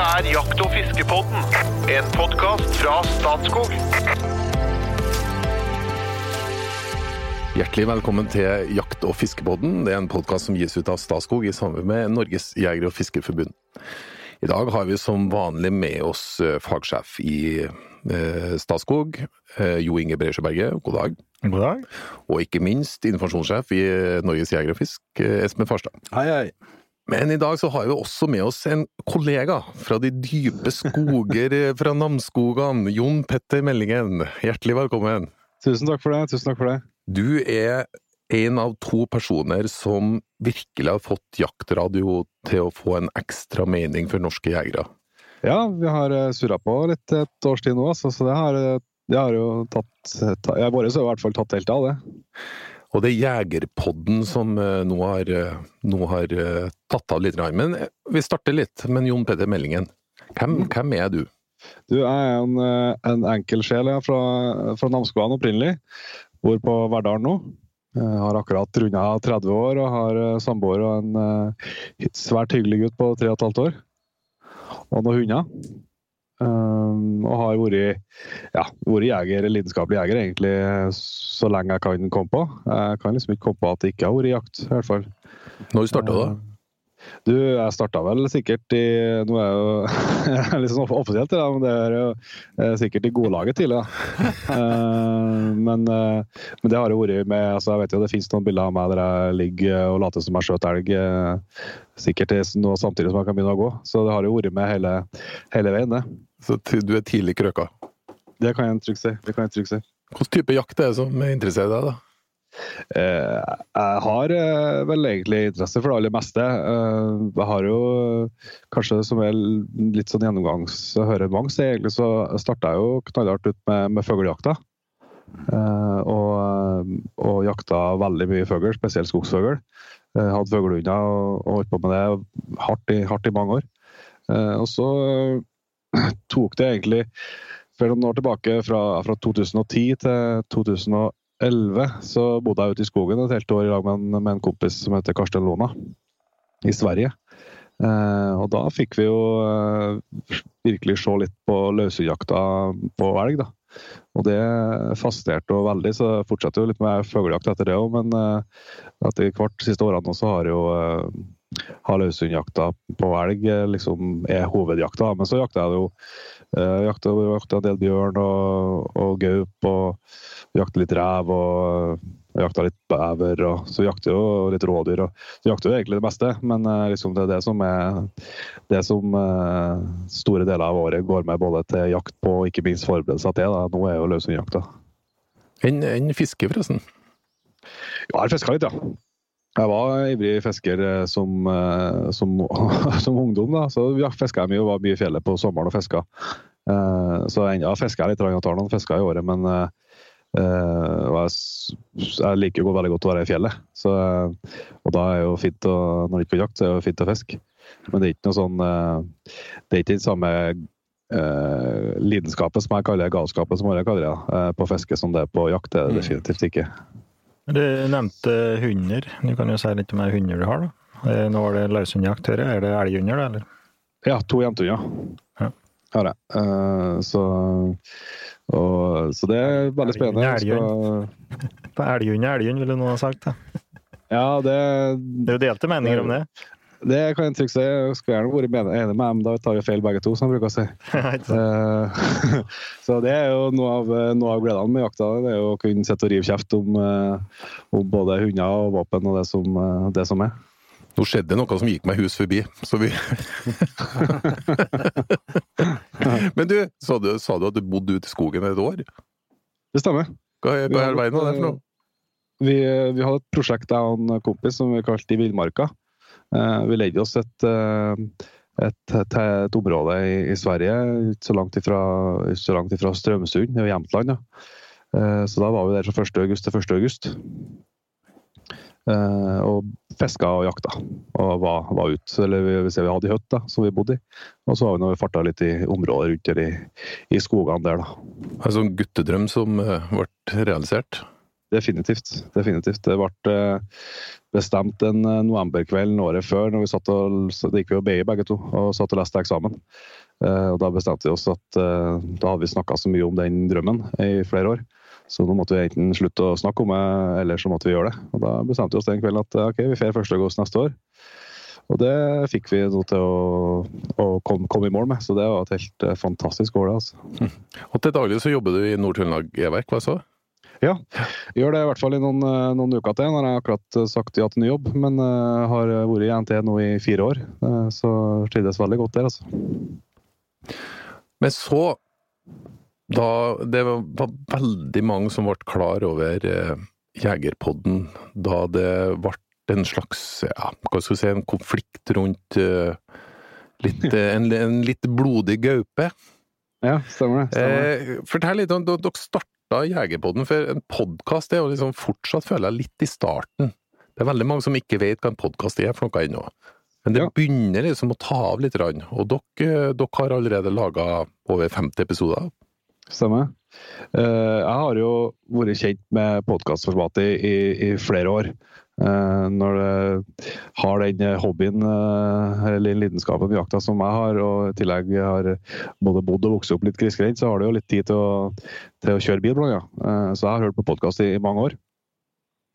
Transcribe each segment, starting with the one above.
Dette er Jakt- og fiskepodden, en podkast fra Statskog. Hjertelig velkommen til Jakt- og fiskepodden. Det er en podkast som gis ut av Statskog i samarbeid med Norges jeger- og fiskerforbund. I dag har vi som vanlig med oss eh, fagsjef i eh, Statskog, eh, Jo Inge Breisjøberget. God dag. God dag. Og ikke minst informasjonssjef i Norges jeger og fisk, Espen Farstad. Hei, hei. Men i dag så har vi også med oss en kollega fra de dype skoger eh, fra Namsskogan. Jon Petter Meldingen. Hjertelig velkommen. Tusen takk for det. Tusen takk for det. Du er en av to personer som virkelig har fått jaktradio til å få en ekstra mening for norske jegere. Ja, vi har eh, surra på litt et års tid nå, så det har, eh, det har jo tatt Jeg våre har i hvert fall tatt helt av, det. Og det er Jegerpodden som eh, nå har, eh, nå har eh, tatt av litt. Men vi starter litt med Jon Peder Meldingen. Hvem, hvem er du? Du er en, en enkel sjel ja, fra, fra Namsskogan opprinnelig. Bor på Verdal nå. Jeg har akkurat runda 30 år og har samboer og en svært hyggelig gutt på 3 15 år. Og noen hunder. Um, og har vært, ja, vært jeger, lidenskapelig jeger egentlig så lenge jeg kan komme på. Jeg kan liksom ikke komme på at det ikke har vært jakt, i hvert fall. Når starta du, da? Du, jeg starta vel sikkert i Nå er jeg jo jeg er litt sånn offisielt, da, men det er jo eh, sikkert i godlaget tidlig. da. Eh, men, eh, men det har jo vært med altså Jeg vet jo det finnes noen bilder av meg der jeg ligger og later som jeg skjøt elg. Sikkert nå samtidig som jeg kan begynne å gå. Så det har jo vært med hele, hele veien, det. Så du er tidlig krøka. Det kan jeg trygt si. Det kan jeg trygt si. Hvilken type jakt er det som interesserer deg, da? Eh, jeg har eh, vel egentlig interesse for det aller meste. Eh, jeg har jo kanskje som er litt sånn gjennomgangshøremang, så egentlig så starta jeg jo knallhardt ut med, med fuglejakta. Og, og jakta veldig mye fugl, spesielt skogsfugl. Hadde fuglehunder og, og holdt på med det hardt i, hardt i mange år. Og så tok det egentlig for noen år tilbake, fra, fra 2010 til 2011, så bodde jeg ute i skogen et helt år i lag med en, med en kompis som heter Karsten Lona, i Sverige. Eh, og da fikk vi jo eh, virkelig se litt på løshundjakta på elg, da. Og det fascinerte jo veldig, så fortsatte jo litt med fuglejakt etter det òg. Men eh, etter hvert de siste årene så har jo eh, har løshundjakta på elg eh, liksom er hovedjakta. Men så jakter jeg jo eh, jakter, jakta en del bjørn og, og gaup, og jakter litt rev og vi jakta litt bever, og så jakter jo litt rådyr. og Så jakter jo egentlig det meste, men eh, liksom det er det som er det som uh, store deler av året går med både til jakt på og ikke minst forberedelser til. Da. Nå er jo løshundjakta. Enn en fiske, forresten? Ja, jeg har fiska litt, ja. Jeg var ivrig fisker eh, som, eh, som, som ungdom. da, så fiska jeg mye og var mye i fjellet på sommeren og fiska. Eh, Så ennå fisker jeg litt, og tar noen fisker i året, men jeg, jeg liker jo veldig godt å være i fjellet. Så, og da er jo fint å, når det ikke er jakt, så er det jo fint å fiske. Men det er ikke noe sånn Det er ikke den samme eh, lidenskapet som jeg kaller galskapen, som jeg kaller det, på fiske som det er på jakt. Det er det definitivt ikke. Du nevnte hunder. Du kan jo si litt om hunder du har. da. Eh, Nå var det løshundjakt. Er det elghunder, eller? Ja, to jentehunder. Ja. Har jeg. Eh, så, og, så det er veldig spennende. Elghund, skal- Elghund er elghund, ville noen ha sagt. da. Ja, det, Det er jo delte meninger om det. Det kan jeg trygt si. Jeg skulle gjerne vært enig med dem, da tar vi feil begge to, som jeg bruker å si. Eh, så det er jo noe av, noe av gledene med jakta. Det er jo å kunne sitte og rive kjeft om, eh, om både hunder og våpen og det som, eh, det som er. Nå skjedde noe som gikk meg hus forbi, så vi Men du, sa du, sa du at du bodde ute i skogen et år? Det stemmer. Hva er, hva er veien av det for noe? Vi, vi hadde et prosjekt jeg og en kompis som vi kalte I villmarka. Eh, Vi leide oss et, eh, et, et, et område i, i Sverige, så langt ifra, så langt ifra Strømsund, i Jämtland. Ja. Eh, Så da var vi der fra 1. august til 1. august. Eh, Og fiska og jakta. Og var, var ute. Eller vi, vi, vi hadde hytte som vi bodde i. Og så var vi når vi farta litt i området rundt der i, i skogene der, da. En sånn guttedrøm som ble realisert? Definitivt. definitivt. Det ble eh, bestemt en eh, novemberkveld året før, når vi satt og, det gikk vi jo BI begge to og satt og leste eksamen. Eh, og Da bestemte vi oss at da hadde vi snakka så mye om den drømmen i flere år. Så nå måtte vi enten slutte å snakke om det, eller så måtte vi gjøre det. Og Da bestemte vi oss den kvelden at ok, vi drar 1. august neste år. Og det fikk vi nå til å, å komme, kom i mål med, så det var et helt fantastisk år. det altså. Og til daglig så jobber du i Nord-Trøndelag E-verk, hva så? Ja, gjør det i hvert fall i noen, eh, noen uker til. Når jeg akkurat eh, sagt ja til ny jobb. Men uh, har vært i NT nå i fire år, uh, så trives veldig godt der, altså. Men så da Det var veldig mange som ble klar over uh, Jegerpodden da det ble en slags ja, hva skal vi si, en konflikt rundt litt, en, en, litt blodig gaupe. Ja, stemmer det. Stemmer. fortell litt om Dere starta starta Jegerpodden, for en podkast er jo liksom fortsatt, føler jeg, litt i starten. Det er veldig mange som ikke vet hva en podkast er for noe ennå. Men det ja. begynner liksom å ta av litt, og dere, dere har allerede laga over 50 episoder. Stemmer. Eh, jeg har jo vært kjent med podkastformatet i, i, flere år. Eh, når du har den hobbyen eh, eller lidenskapen med jakta som jeg har, og i tillegg har både bodd og vokst opp litt grisgrendt, så har du jo litt tid til å, til å kjøre bil. Eh, så jeg har hørt på podkast i, i, mange år.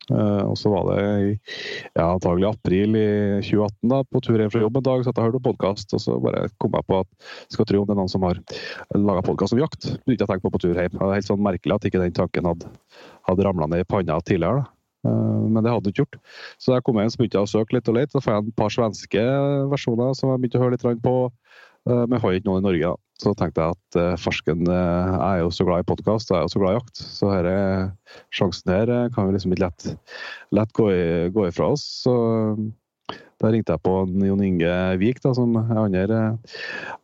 Og så var det i ja, antagelig april i 2018, da, på tur hjem fra jobb en dag, så jeg hørte på podkast. Og så bare kom jeg på at skal tro om det er noen som har laga podkast om jakt. Begynte jeg å tenke på på tur hjem. Det er helt sånn merkelig at ikke den tanken hadde, hadde ramla ned i panna tidligere. da. Eh, men det hadde du ikke gjort. Så da jeg kom inn, så begynte jeg å søke litt og lete. Så får jeg et par svenske versjoner som jeg begynte å høre litt på. Eh, men jeg har ikke noen i Norge. da. Så tenkte jeg at uh, farsken Jeg er jo så glad i podkast, og jeg er jo så glad i jakt. Så her, sjansen her kan vi liksom ikke lett, lett gå, i, gå, ifra oss. Så da ringte jeg på Jon Inge Vik, som er andre,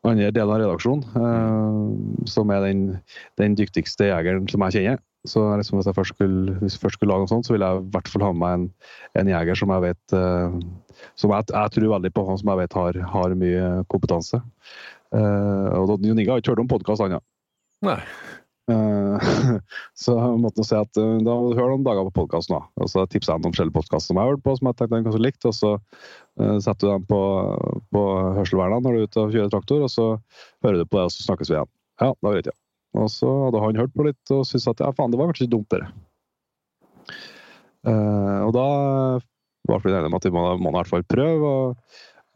andre del av redaksjonen. Som er den, den dyktigste jegeren som jeg kjenner. Så liksom, hvis, jeg først skulle, hvis jeg først skulle lage noe sånt, så ville jeg i hvert fall ha med en, en jeger som jeg vet uh, Som jeg, jeg, tror veldig på, han som jeg vet har, har mye kompetanse. Uh, og Jon Inge har ikke hørt om podkast, han ja. Nei. Uh, så jeg måtte si at da må du høre noen dager på podkasten. Og så tipsa jeg om forskjellige podkaster som jeg har hørt på, som jeg tenkte han kanskje likte. Og så uh, setter du dem på, på hørselvernet når du er ute og kjører traktor, og så hører du på det, og så snakkes vi igjen. Ja, da var jeg. Og så hadde han hørt på litt og syntes at ja, faen, det var kanskje ikke dumt, det. Uh, og da var vi enige om at vi må, må i hvert fall prøve. og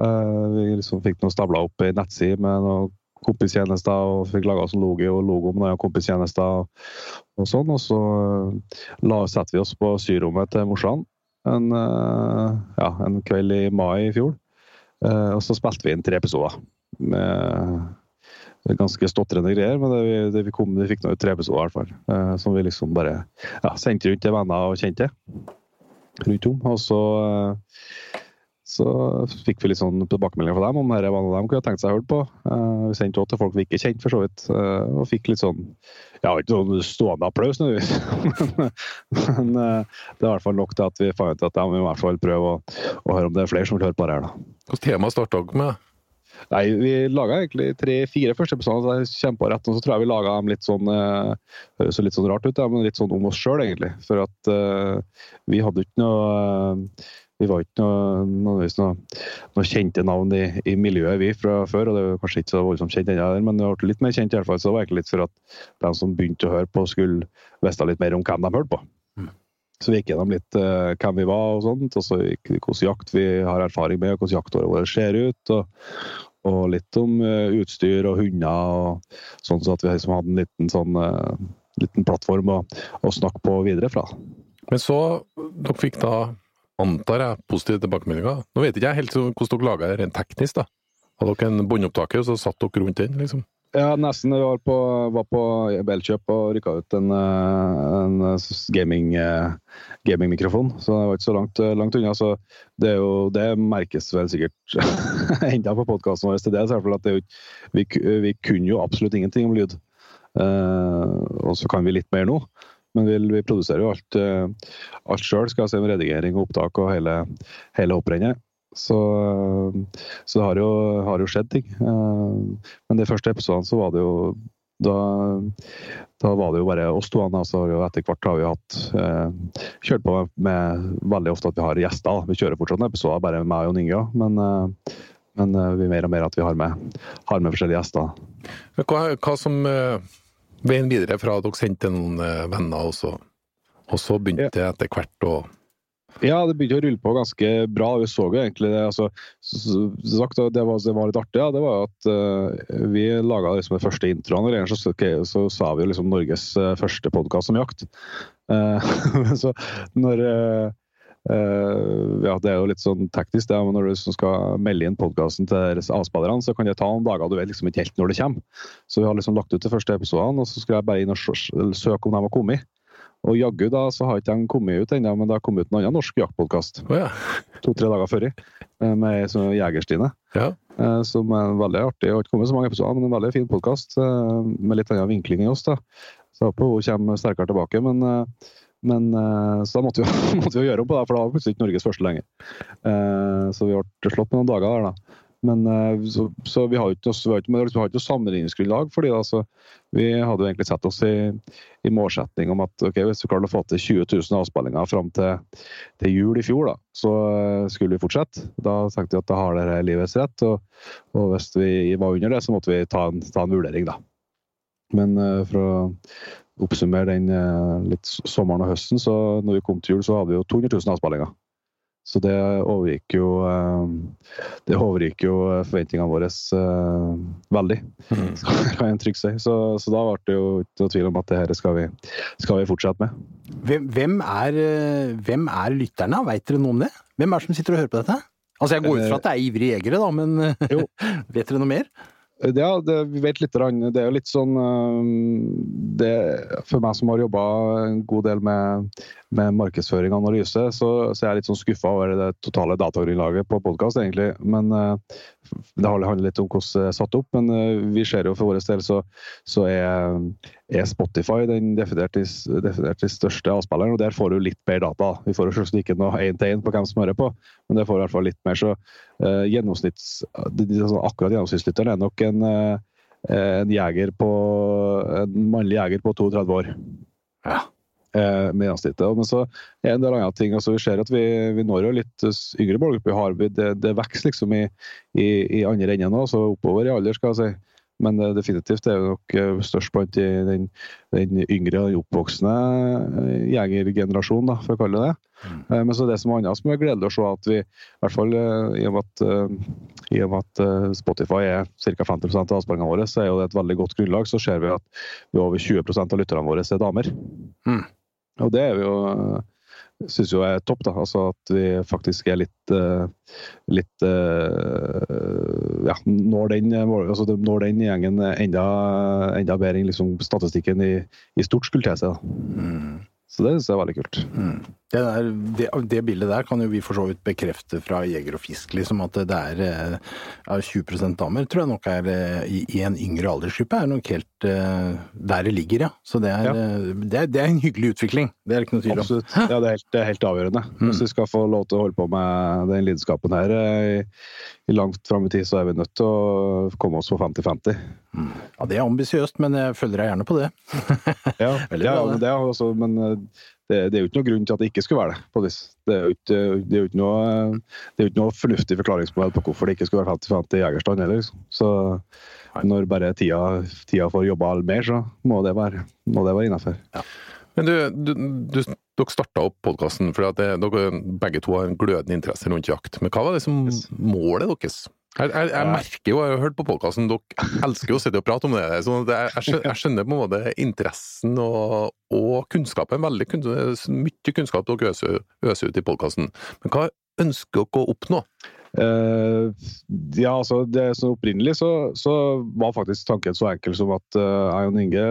uh, Vi liksom fikk noe stabler opp i nettside med noen kompistjenester og fikk laga sånn logo og logo med noen kompistjenester og, og sånn. Og så uh, la, setter vi oss på syrommet til morsan en, ja, en kveld i mai i fjor. og så spilte vi inn tre episoder. med ganske stotrende greier, men det, det vi, kom, vi fikk nå tre episoder i hvert fall. Eh, som vi liksom bare ja, sendte rundt til venner og kjente rundt om. Og så, eh, så fikk vi litt sånn tilbakemeldinger fra dem om dette var noe de kunne tenkt seg å høre på. Eh, vi sendte også til folk vi ikke kjente, for så vidt. Eh, og fikk litt sånn ja, ikke sånn stående applaus nødvendigvis, men, men eh, det er i hvert fall nok til at vi fant ut at ja, vi må i hvert fall prøve å, å, høre om det er flere som vil høre på det her. da. Hvilket tema starta dere med? Nei, vi laga egentlig tre-fire første episoder. Så jeg på rett, og så tror jeg vi laga dem litt sånn uh, Høres litt sånn rart ut, ja, men litt sånn om oss sjøl, egentlig. For at uh, vi hadde ikke noe uh, vi var ikke noe, noe, noe kjente navn i, i, miljøet, vi, fra før. og Det var kanskje ikke så voldsomt kjent ennå, men det ble litt mer kjent. i hvert fall, så det var egentlig litt for at de som begynte å høre på, skulle vite litt mer om hvem de hørte på. Så vi gikk gjennom litt uh, hvem vi var, og sånt, og så hvilken jakt vi har erfaring med, hvordan jaktåret vårt ser ut. Og, og litt om uh, utstyr og hunder, og sånn så at vi liksom hadde en liten, sånn, uh, liten plattform å, å, snakke på videre fra. Men så, dere fikk da, antar jeg, positive tilbakemeldinger. Nå vet ikke jeg helt hvordan dere laga det rent teknisk, da. Hadde dere en båndopptaker, og så satt dere rundt den, liksom? Ja, nesten. Vi var på, var på Elkjøp og rykka ut en, eh, en gaming, gamingmikrofon. Så det var ikke så langt, langt unna. Så det, jo, det, merkes vel sikkert enda på podkasten vår til det. at det vi, vi, kunne jo absolutt ingenting om lyd. Og så kan vi litt mer nå. Men vi, vi produserer jo alt, alt sjøl. Skal se med redigering og opptak og hele, hele opprennet. Så, så det har jo, har jo, skjedd ting. Eh, men de første episodene så var det jo Da, da var det jo bare oss to. Altså, etter hvert har vi hatt eh, kjørt på med, med, veldig ofte at vi har gjester. Da. Vi kjører fortsatt en episode bare med meg og Inga, men, eh, men eh, vi mer og mer at vi har med, har med forskjellige gjester. Hva, hva som eh, veien videre fra at dere sendte noen eh, venner, og så, og så begynte det etter hvert å ja, det begynte å rulle på ganske bra. Vi så jo egentlig det. Altså, sagt, det, var, det var litt artig, ja, det var at uh, vi laga liksom den første introen. Og så, okay, så, sa vi jo liksom Norges uh, første podkast om jakt. Uh, så når ja, Det er jo litt sånn teknisk, det, men når du skal melde inn podkasten til avspillerne, så kan det ta noen dager. Du vet liksom ikke helt når det kommer. Så vi har liksom lagt ut de første episodene, og så skulle jeg bare inn og søke om de har kommet. Og jaggu da så har ikke de kommet ut ennå, men det har kommet ut en annen norsk jaktpodkast. Oh, ja. To-tre dager før, i, med sånn Jegerstine. Ja. Eh, som er veldig artig. Det har ikke kommet så mange episoder, men en veldig fin podkast eh, med litt annen vinkling enn oss. da. Så jeg håper hun kommer sterkere tilbake. men men så da måtte vi, måtte vi gjøre om på det, for da var plutselig ikke Norges første lenger. Så vi ble slått med noen dager der, da. Men eh, så, så vi har ikke noe, noe sammenligningsgrunnlag. fordi altså, Vi hadde jo egentlig sett oss i, i målsetning om at okay, hvis vi klarte å få til 20 000 avspillinger fram til, til, jul i fjor, da, så eh, skulle vi fortsette. Da tenkte vi at da har dere livets rett. Og, og, hvis vi var under det, så måtte vi ta en, ta en vurdering, da. Men uh, for å oppsummere den litt sommeren og høsten, så når vi kom til jul, så hadde vi jo 200 000 avspillinger. Så det overgikk jo, eh, det overgikk jo forventningene våre uh, veldig, mm. kan jeg trygt si. Så, så, da ble det jo ikke noe tvil om at det her skal vi, skal vi fortsette med. Hvem, hvem, er, eh, hvem er lytterne? Veit dere noe om det? Hvem er det som sitter og hører på dette? Altså Jeg går ut fra at det er ivrige jegere, da, men vet dere noe mer? Ja, det, vi vet litt. Det er jo litt sånn det, For meg som har jobba en god del med med markedsføring og analyse, så, så jeg er jeg litt sånn skuffa over det totale datagrunnlaget på podkast, egentlig. Men uh, Det handler litt om hvordan det er satt opp, men uh, vi ser jo for vår del så, så er, er, Spotify den definert, definert største avspilleren, og der får du litt bedre data. Vi får jo selvsagt ikke noe én til én på hvem som hører på, men det får i hvert fall litt mer. Så uh, gjennomsnitts, sånn akkurat gjennomsnittslytteren er nok en, en, jeger på, en mannlig jeger på 32 år. Ja eh, med gjennomsnittet. Men så er en del andre ting. altså Vi ser at vi, vi når jo litt yngre målgrupper. Det, det vokser liksom i, i, i andre enden nå, så oppover i alder, skal jeg si. Men det, definitivt det er jo nok eh, størst blant den, den yngre, oppvoksende eh, jegergenerasjonen, for å kalle det det. Mm. Eh, men så det som er annet som er gledelig å se, at vi, i hvert fall i og med at, i og med at Spotify er ca. 50% av avspillingene våre, så er jo det et veldig godt grunnlag. Så ser vi at vi over 20 av lytterne våre er damer. Mm. Og det er vi jo syns jo er topp. da, altså At vi faktisk er litt, uh, litt uh, ja, når den, altså når den gjengen enda, enda bedre enn liksom statistikken i, i stort skulle seg. Mm. Så det syns jeg er veldig kult. Mm. Det, der, det, det, bildet der kan jo vi for så vidt bekrefte fra Jeger og Fisk, liksom at det er, er eh, 20% damer. Tror jeg nok er eh, i, i en yngre aldersgruppe er nok helt uh, der det ligger, ja. Så det er, ja. det, er, det er, en hyggelig utvikling. Det er ikke noe tvil om. Absolutt. Ja, det er helt, helt avgjørende. Mm. Hvis vi skal få lov til å holde på med den lidenskapen her i, i langt fram i tid, så er vi nødt til å komme oss på 50-50. Mm. Ja, det er ambisiøst, men jeg følger deg gjerne på det. ja, bra, ja, men det er også, men det, det, er jo ikke noen grunn til at det ikke skulle være det. på. Det er jo ikke, det er ikke, noe, det er ikke noe fornuftig forklaringsmodell på hvorfor det ikke skulle være 50-50 jegerstand heller. Liksom. Så når bare tida, tida får jobba mer, så må det være, må være innafor. Ja. Men du, du, du, dere starta opp podkasten fordi at dere begge to har en glødende interesse rundt jakt. Men hva var det som målet deres? Jeg, jeg, jeg, merker jo, jeg har hørt på podkasten, dere elsker jo å sitte og prate om det. Så jeg, jeg skjønner på en måte interessen og, og kunnskapen. Veldig mye kunnskap dere øser, øser ut i podkasten. Men hva ønsker dere å oppnå? Uh, ja, altså det så Opprinnelig så, så, var faktisk tanken så enkel som at uh, jeg og Inge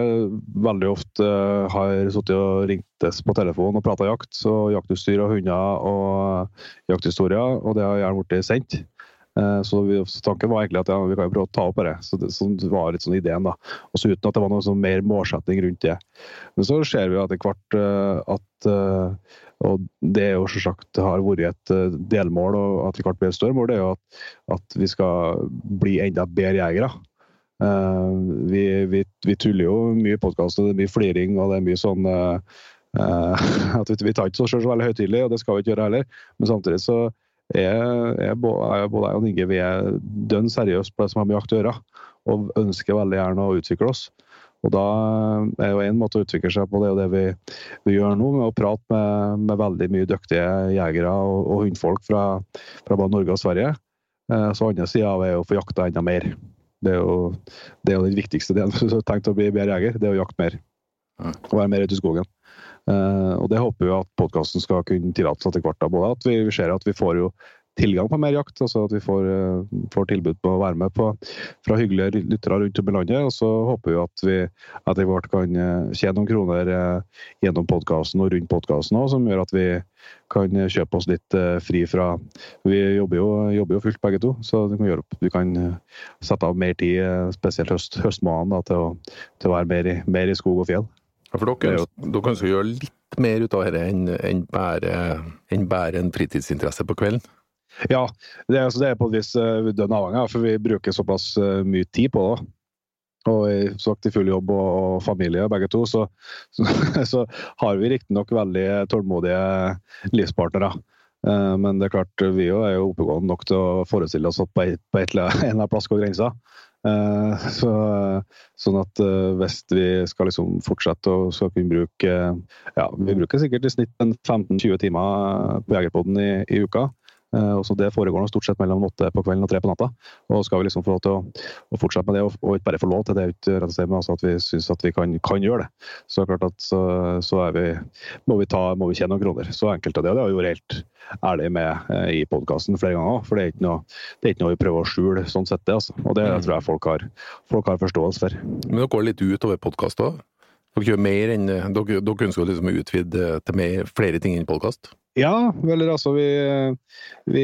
veldig ofte uh, har sittet og ringtes på telefon og prata jakt. Så Jaktutstyr og hunder og jakthistorier. Og det har gjerne blitt sendt. Eh, så, vi, tanken var egentlig at ja, vi kan jo prøve å ta opp det. Så det, så var litt sånn ideen. da. Også uten at det var noe sånn mer målsetting rundt det. Men så ser vi etter hvert uh, at uh, og det jo selvsagt har vært et delmål, og vi hvert blir et større mål, det er jo at, at vi skal bli enda bedre jegere. Eh, vi, vi, vi tuller jo mye i podkast, det er mye fliring og det er mye sånn eh, at vi, vi tar ikke oss selv så veldig høytidelig, og det skal vi ikke gjøre heller. Men samtidig så er, er både jeg og Inge vi er dønn seriøse på det som har med jakt å gjøre, og ønsker veldig gjerne å utvikle oss. Og da er jo en måte å utvikle seg på, det er jo det vi, vi gjør nå, med å prate med, med veldig mye dyktige jegere og, og hundfolk fra, fra, både Norge og Sverige. Eh, så andre sida er jo å få jakta enda mer. Det er jo det er jo den viktigste delen. Hvis du har tenkt å bli bedre jeger, det er å jakte mer. Og være mer ute i skogen. Uh, og det håper vi at podkasten skal kunne tillate etter hvert. Både at vi ser at vi får jo tilgang på mer jakt. altså At vi får, eh, får, tilbud på å være med på fra hyggelige lyttere rundt om i landet. Og så håper vi at vi etter hvert kan eh, tjene noen kroner eh, gjennom podkasten og rundt podkasten òg, som gjør at vi kan kjøpe oss litt fri fra Vi jobber jo, jobber jo fullt begge to, så vi kan, gjøre, vi kan sette av mer tid, spesielt høst, høstmånedene, til, til, å være mer i, mer i skog og fjell. Ja, for dere, dere ønsker å gjøre litt mer ut av dette enn, enn, enn bare en fritidsinteresse på kvelden? Ja, det, altså, det er på et vis uh, dønn avhengig av, for vi bruker såpass uh, mye tid på det. Og i, sagt, i full jobb og, og, familie, begge to, så, så, så har vi riktignok veldig tålmodige livspartnere. Uh, men det er klart, vi er jo oppegående nok til å forestille oss at på, et, på et, en eller annen plass går grensa. Uh, så, sånn at hvis vi skal liksom fortsette å skal kunne bruke ja, Vi bruker sikkert i snitt 15-20 timer på Jegerpodden i, i uka. Eh, og så Det foregår nå stort sett mellom åtte på kvelden og tre på natta. og Skal vi liksom få lov til å, å fortsette med det, og, og, ikke bare få lov til det, ikke rett og slett, men altså at vi syns at vi kan, kan, gjøre det, så er det klart at så, så vi, må, vi ta, må vi tjene noen kroner. Så enkelt er det. og Det har vi vært helt ærlig med eh, i podkasten flere ganger. For det er, ikke noe, det er ikke noe vi prøver å skjule sånn sett, det. altså. Og det jeg tror jeg folk har, folk har forståelse for. Men dere går litt utover podkast òg? Dere gjør mer enn Dere, dere ønsker å liksom utvide til mer, flere ting enn podkast? Ja, eller altså vi, vi,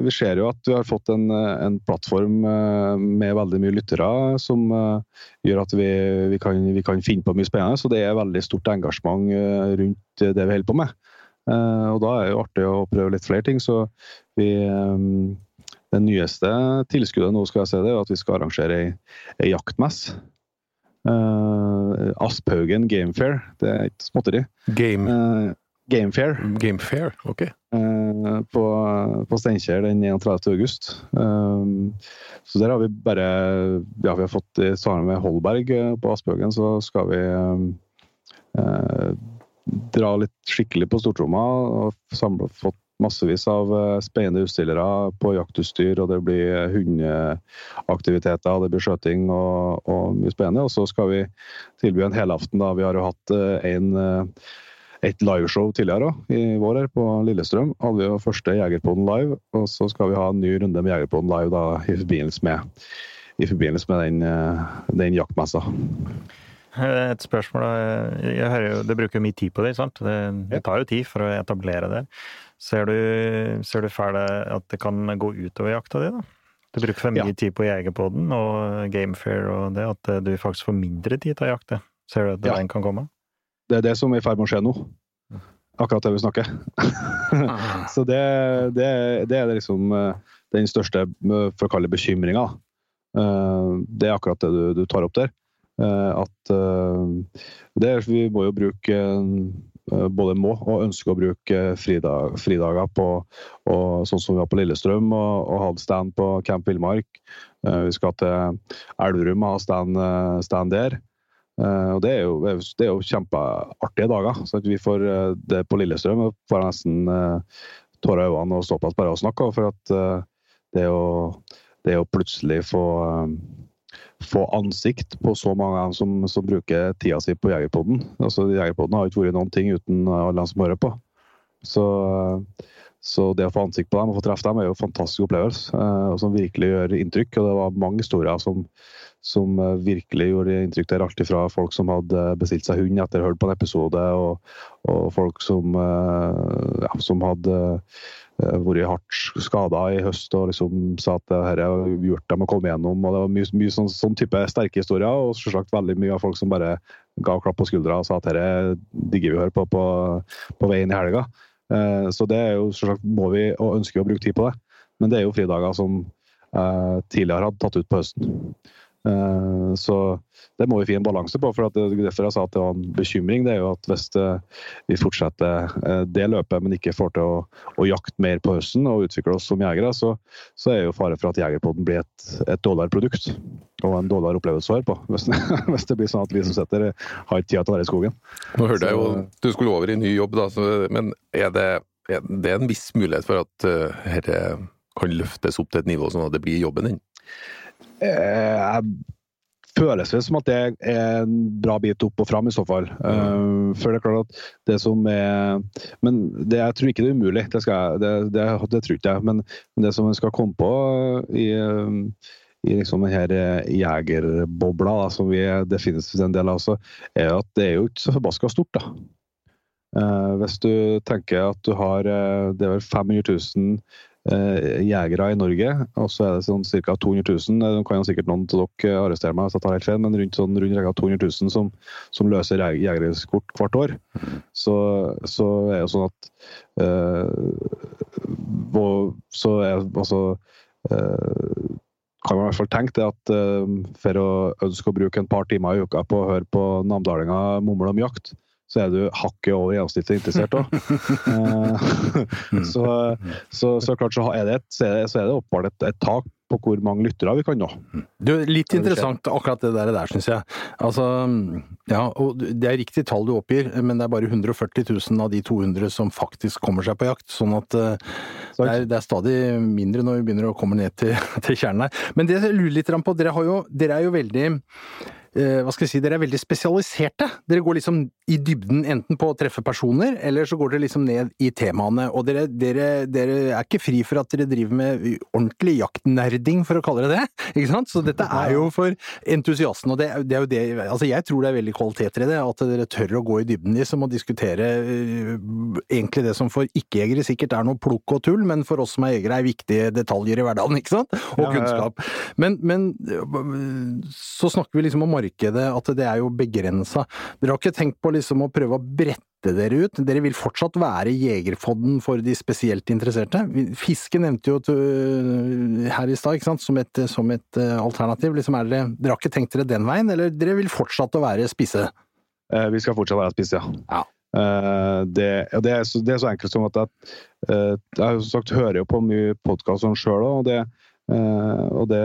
vi, ser jo at vi har fått en, en, plattform eh, med veldig mye lyttere som eh, gjør at vi, vi, kan, vi, kan, finne på mye spennende. Så det er veldig stort engasjement eh, rundt det vi holder på med. Og da er det jo artig å prøve litt flere ting. Så vi Det nyeste tilskuddet nå skal jeg se det, er at vi skal arrangere ei, ei jaktmesse. Uh, Asphaugen Gamefair, det er ikke småtteri. Game. Uh, Gamefair. Gamefair, ok. Uh, på, på Steinkjer den 31. august. Um, så der har vi bare Ja, vi har fått sammen med Holberg på Aspbøgen, så skal vi uh, dra litt skikkelig på stortromma og samle, fått massevis av spennende utstillere på jaktutstyr, og det blir hundeaktiviteter, det blir skjøting og, og, mye spennende. Og så skal vi tilby en helaften. da Vi har jo hatt en et liveshow tidligere i vår her på Lillestrøm. Hadde vi jo første Jegerpoden live, og så skal vi ha en ny runde med Jegerpoden live da, i forbindelse med, i forbindelse med den, eh, den jaktmessa. Et spørsmål. Jeg hører jo, Det bruker mye tid på det, sant? Det, det tar jo tid for å etablere det. Ser du, ser du for at det kan gå utover jakta di? da? Du bruker for mye ja. tid på Jegerpoden og Gamefair og det, at du faktisk får mindre tid til å jakte. Ser du at ja. den kan komme? Det er det som er i ferd med å skje nå. Akkurat det vi snakker. Ah. så det, det, det, er liksom eh, den største eh, for å kalle det bekymringa. Eh, det er akkurat det du, du tar opp der. At det, vi må jo bruke både må og ønsker å bruke fridag, fridager på og, sånn som vi var på Lillestrøm og, og hadde stand på Camp Villmark. Vi skal til Elverum og ha stand, stand der. Eh, og Det er jo, det er jo kjempeartige dager. så at Vi får eh, det på Lillestrøm og får nesten uh, tårer i øynene og såpass bare å snakke. For at det å, det å plutselig få, få ansikt på så mange av som, som bruker tida si på Jegerpodden altså Jegerpodden har ikke vært noen ting uten alle som hører på. Så, så det å få ansikt på dem og få treffe dem er jo en fantastisk opplevelse, og som virkelig gjør inntrykk. og Det var mange historier som, som eh, virkelig gjorde inntrykk der. Alt fra folk som hadde bestilt seg hund etter å ha hørt på en episode, og, og folk som, eh, ja, som hadde eh, vært hardt skada i høst og liksom sa at dette har gjort dem å komme gjennom. og Det var mye, mye sånn, sånn, type sterke historier, og selvsagt veldig mye av folk som bare ga klapp på skuldra og sa at dette digger vi å høre på, på på veien i helga. Så det er jo selvsagt må vi og ønsker vi å bruke tid på det. Men det er jo fridager som tidligere hadde tatt ut på høsten. Eh, Så det må vi finne en balanse på. for Derfor jeg sa at det var en bekymring, det er jo at hvis eh, vi fortsetter eh, det løpet, men ikke får til å, å jakte mer på høsten og utvikle oss som jegere, så, så er jo fare for at Jegerpodden blir et, et dårligere produkt. Og en dårligere opplevelse å høre på. Hvis, hvis det blir sånn at vi som sitter, har ikke tid til å være i skogen. Nå hørte jeg jo Så- du skulle over i ny jobb, da, så, men er det, er det en viss mulighet for at uh, kan løftes opp til et nivå sånn at det blir jobben din? Eh, jeg føles det som at det er en bra bit opp og fram, i så fall. Eh, for det er klart at det som er Men det, jeg tror ikke det er umulig, det, skal jeg, det, det, det tror ikke jeg. Men, det som en skal komme på i, eh, i liksom denne jegerbobla, da, som vi finnes en del av, også, er at det er jo ikke så forbaska stort. da. Eh, hvis du tenker at du har det er vel 500 000 eh, jegere i Norge, og så er det sånn ca. 200 000. eh, Nå kan jo sikkert noen av dere arrestere meg hvis jeg tar helt feil, men rundt, sånn, rundt regnet 200 000 som, som løser jeg- jegerkort hvert år. Så, så er det jo sånn at eh, og, Så er altså eh, kan man i hvert fall tenke det at eh, for å ønske å bruke en par timer i uka på å høre på namdalinger mumle om jakt, så er du hakket over gjennomsnittet interessert òg. så, så, så klart så er det, et, så er det, er åpenbart et, et tak på hvor mange lyttere vi kan nå. Du, litt interessant akkurat det der, der syns jeg. Altså, ja, og Det er riktig tall du oppgir, men det er bare 140 000 av de 200 som faktisk kommer seg på jakt. Sånn at eh, det er, det er stadig mindre når vi begynner å komme ned til, til kjernen her. Men det jeg lurer litt på, dere, har jo, dere er jo veldig eh, hva skal jeg si, Dere er veldig spesialiserte. Dere går liksom i dybden enten på å treffe personer, eller så går dere liksom ned i temaene. Og dere, dere, dere er ikke fri for at dere driver med ordentlig jaktnerding, for å kalle det det. ikke sant? Så dette er jo for entusiasten, Og det, det er jo det altså Jeg tror det er veldig kvaliteter i det, at dere tør å gå i dybden liksom, og diskutere øh, egentlig det som for ikke-jegere sikkert er noe plukk og tull, men for oss som er jegere er viktige detaljer i hverdagen, ikke sant? Og kunnskap. Men, men så snakker vi liksom om markedet, at det er jo begrensa. Dere har ikke tenkt på liksom å prøve å brette dere ut? Dere vil fortsatt være jegerfodden for de spesielt interesserte? Fiske nevnte jo øh, her i stad, ikke sant, som et, som et øh, alternativ. Liksom er dere, dere har ikke tenkt dere den veien, eller dere vil fortsatt å være spisse? Eh, Vi skal fortsatt være spisse, ja. Ja. Eh, Det, det, er så, det er så enkelt som at jeg, eh, jeg har sagt, hører jo på mye podkast sjøl og det, og det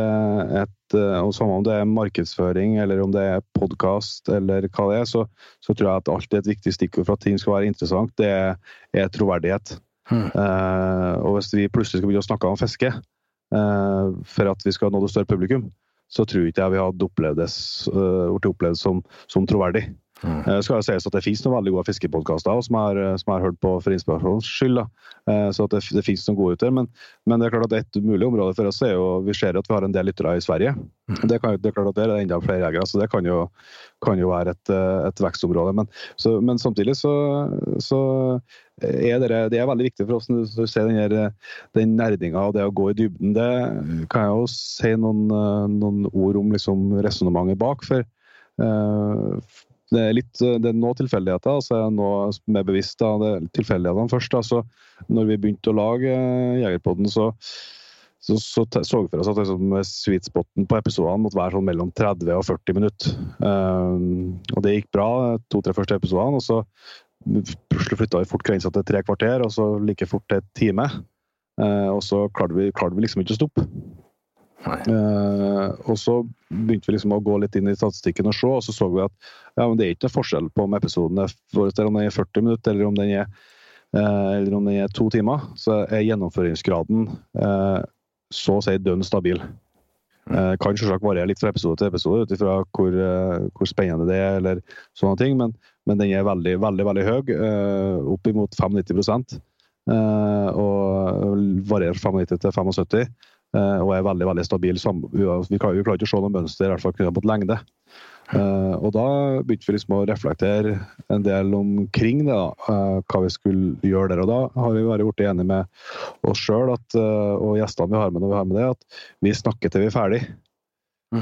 et eh, og Samme om det er markedsføring eller om det er podkast eller hva det er, så, så tror jeg at alltid et viktig stikkord for at ting skal være interessant, det er, er troverdighet. Hmm. Uh, og hvis vi plutselig skal begynne å snakke om fiske uh, for at vi skal nå det større publikum, så tror ikke jeg vi hadde opplevd det, øh, opplevd som, som troverdig. Mm. Eh, skal det sies at det finnes noen veldig gode fiskepodkaster som, jeg har- jeg har hørt på for inspirasjons skyld. Eh, Så at det, det finnes noen gode ute. Men, men det er klart at et mulig område for oss er jo Vi ser at vi har en del lyttere i Sverige. Det, kan, det er klart at der er enda flere jegere, så det kan jo, kan jo være et, eh, et vekstområde. Men, så, men samtidig så, så er det, det er veldig viktig for oss når du ser den, den nerdinga og det å gå i dybden. Det kan jeg jo si noen, eh, noen ord om liksom resonnementet bak. for eh, det litt det er nå tilfeldigheter, Altså jeg er nå mer er bevisst. av tilfeldighetene først. Da. Så når vi begynte å lage eh, Jegerpodden, så så, så så vi for oss at liksom, sweet spoten på episodene måtte være sånn mellom 30 og 40 minutter. Um, og det gikk bra, to-tre første episodene. Og så plutselig flytta vi fort grensa til tre kvarter, og så like fort til en time. Uh, og så klarte vi, klarte vi liksom ikke å stoppe. Eh, og så begynte vi liksom å gå litt inn i statistikken og se, og så så vi at ja, det er ikke noe forskjell på om episoden er, om er 40 minutter eller om den er, eh, eller om den er to timer. Så er gjennomføringsgraden eh, så å si dønn stabil. Eh, kan selvsagt variere litt fra episode til episode ut ifra hvor, eh, hvor spennende det er, eller sånne ting, men, men den er veldig, veldig veldig høy. Eh, opp imot 95 eh, og varierer fra 95 til 75. eh, og er veldig veldig stabil. Vi klarer, vi klarer ikke å se noe mønster, i hvert fall ikke mot lengde. Eh, og da begynte vi liksom å reflektere en del omkring det, da, eh, hva vi skulle gjøre der. Og da har vi vært blitt enige med oss sjøl og gjestene vi har med når vi har med det, at vi snakker til vi er ferdig. Mm.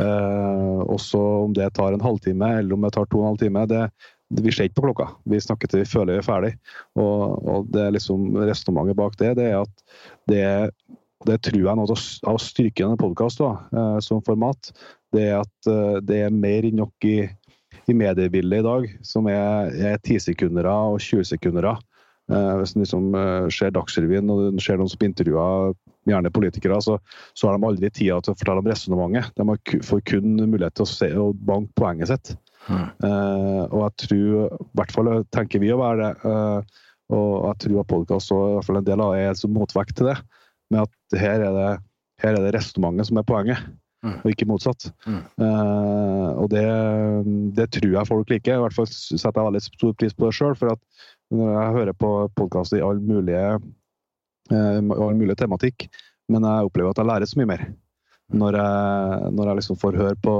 Også om det tar en halvtime eller om det tar to og en halv time, det, vi ser ikke på klokka. Vi snakker til vi føler vi er ferdig. Og, og det er liksom resonnementet bak det, det er at det er det tror jeg er noe av styrken i en podkast som format. Det er at det er mer enn nok i, i mediebildet i dag som er, er 10-sekundere og 20-sekundere. Hvis en liksom ser Dagsrevyen og ser noen som intervjuer gjerne politikere, så, så har de aldri tida til å fortelle om resonnementet. De får kun mulighet til å se og banke poenget sitt. Mm. Uh, og jeg tror, i hvert fall tenker vi å være det, uh, og jeg tror at podkast i hvert fall en del av det er som motvekt til det. Med at her er det, her er det resonnementet som er poenget, mm. og ikke motsatt. Mm. Uh, og det, det, tror jeg folk liker. I hvert fall setter jeg veldig stor pris på det sjøl. For at når jeg hører på podkaster i all mulig, uh, tematikk. Men jeg opplever at jeg lærer så mye mer. Når jeg, når jeg liksom får høre på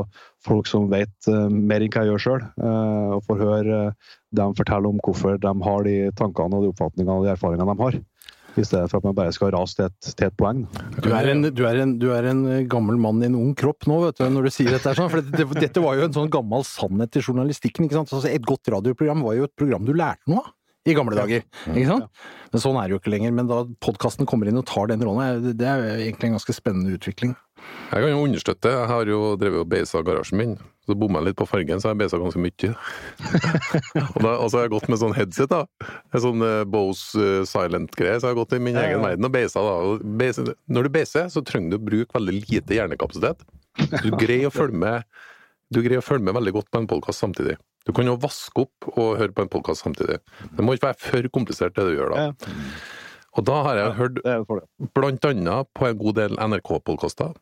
folk som vet uh, mer enn hva jeg gjør sjøl, eh, og får høre dem fortelle om hvorfor de har de tankene og de oppfatningene og de erfaringene de har. I stedet for at man bare skal rase til et, til et poeng. Du er, en, du, er en, du er, en, gammel mann i en ung kropp nå, vet du, når du sier dette. Sånn, for det, dette var jo en sånn gammel sannhet i journalistikken. ikke sant? Altså, et godt radioprogram var jo et program du lærte noe av i gamle dager. ikke sant? Men sånn er det jo ikke lenger. Men da podkasten kommer inn og tar den rollen, det er egentlig en ganske spennende utvikling. Jeg kan jo understøtte. Jeg har jo drevet og beisa garasjen min. Så bomma jeg litt på fargen, så jeg besa ganske mye. og, da, og så har jeg gått med sånn headset, da. En sånn uh, Bose uh, Silent-greie. Så jeg har gått i min egen verden og beisa, da. Og beise, når du beiser, så trenger du å bruke veldig lite hjernekapasitet. Du greier å følge med, du greier å følge med veldig godt på en podkast samtidig. Du kan jo vaske opp og høre på en podkast samtidig. Det må ikke være for komplisert, det du gjør da. Og da har jeg hørt blant annet på en god del NRK-podkaster.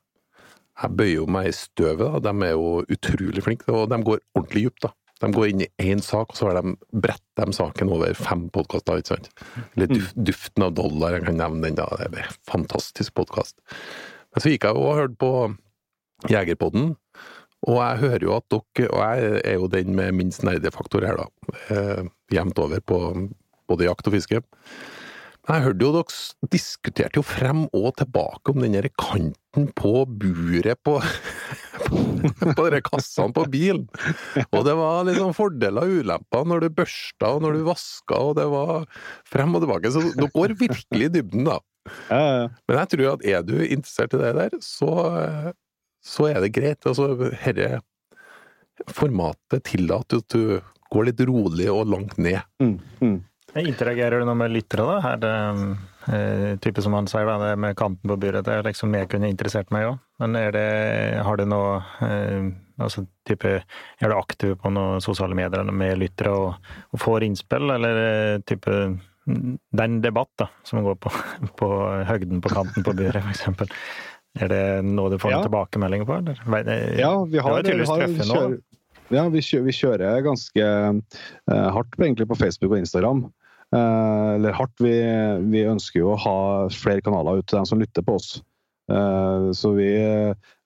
Jeg bøyer jo meg i støvet, da. De er jo utrolig flinke, og de går ordentlig dypt, da. De går inn i én sak, og så har de bredt de saken over fem podkaster, ikke sant. Eller duf, Duften av dollar, jeg kan nevne den, da. Det er en fantastisk podkast. Men så gikk jeg og hørte på Jegerpodden, og jeg hører jo at dere, og jeg er jo den med minst nerdefaktor her, da, eh, jevnt over på både jakt og fiske. Men jeg hørte jo dere diskuterte jo frem og tilbake om den kanten på buret på, på på kassene på bilen. Og det var liksom fordeler og ulemper når du børsta og når du vaska, og det var frem og tilbake. Så du går virkelig i dybden, da. Men jeg tror at er du interessert i det der, så så er det greit. Altså, herre formatet tillater at du går litt rolig og langt ned. Mm, mm. Interagerer du noe med lyttere, da? Er det eh, type som han sier, da, det med kanten på buret, det er liksom mer kunne interessert meg òg. Men er det, har du noe eh, altså type, Er du aktiv på noen sosiale medier med lyttere og, og får innspill, eller eh, type den debatt da, som går på, på høgden på kanten på buret, f.eks. Er det noe du får ja. tilbakemelding på? Eller? Ja, vi har, det vi, har, vi, kjører, ja, vi, kjører, vi kjører ganske uh, hardt egentlig på Facebook og Instagram. Uh, eller hardt. Vi, vi, ønsker jo å ha flere kanaler ut til dem som lytter på oss. Uh, så vi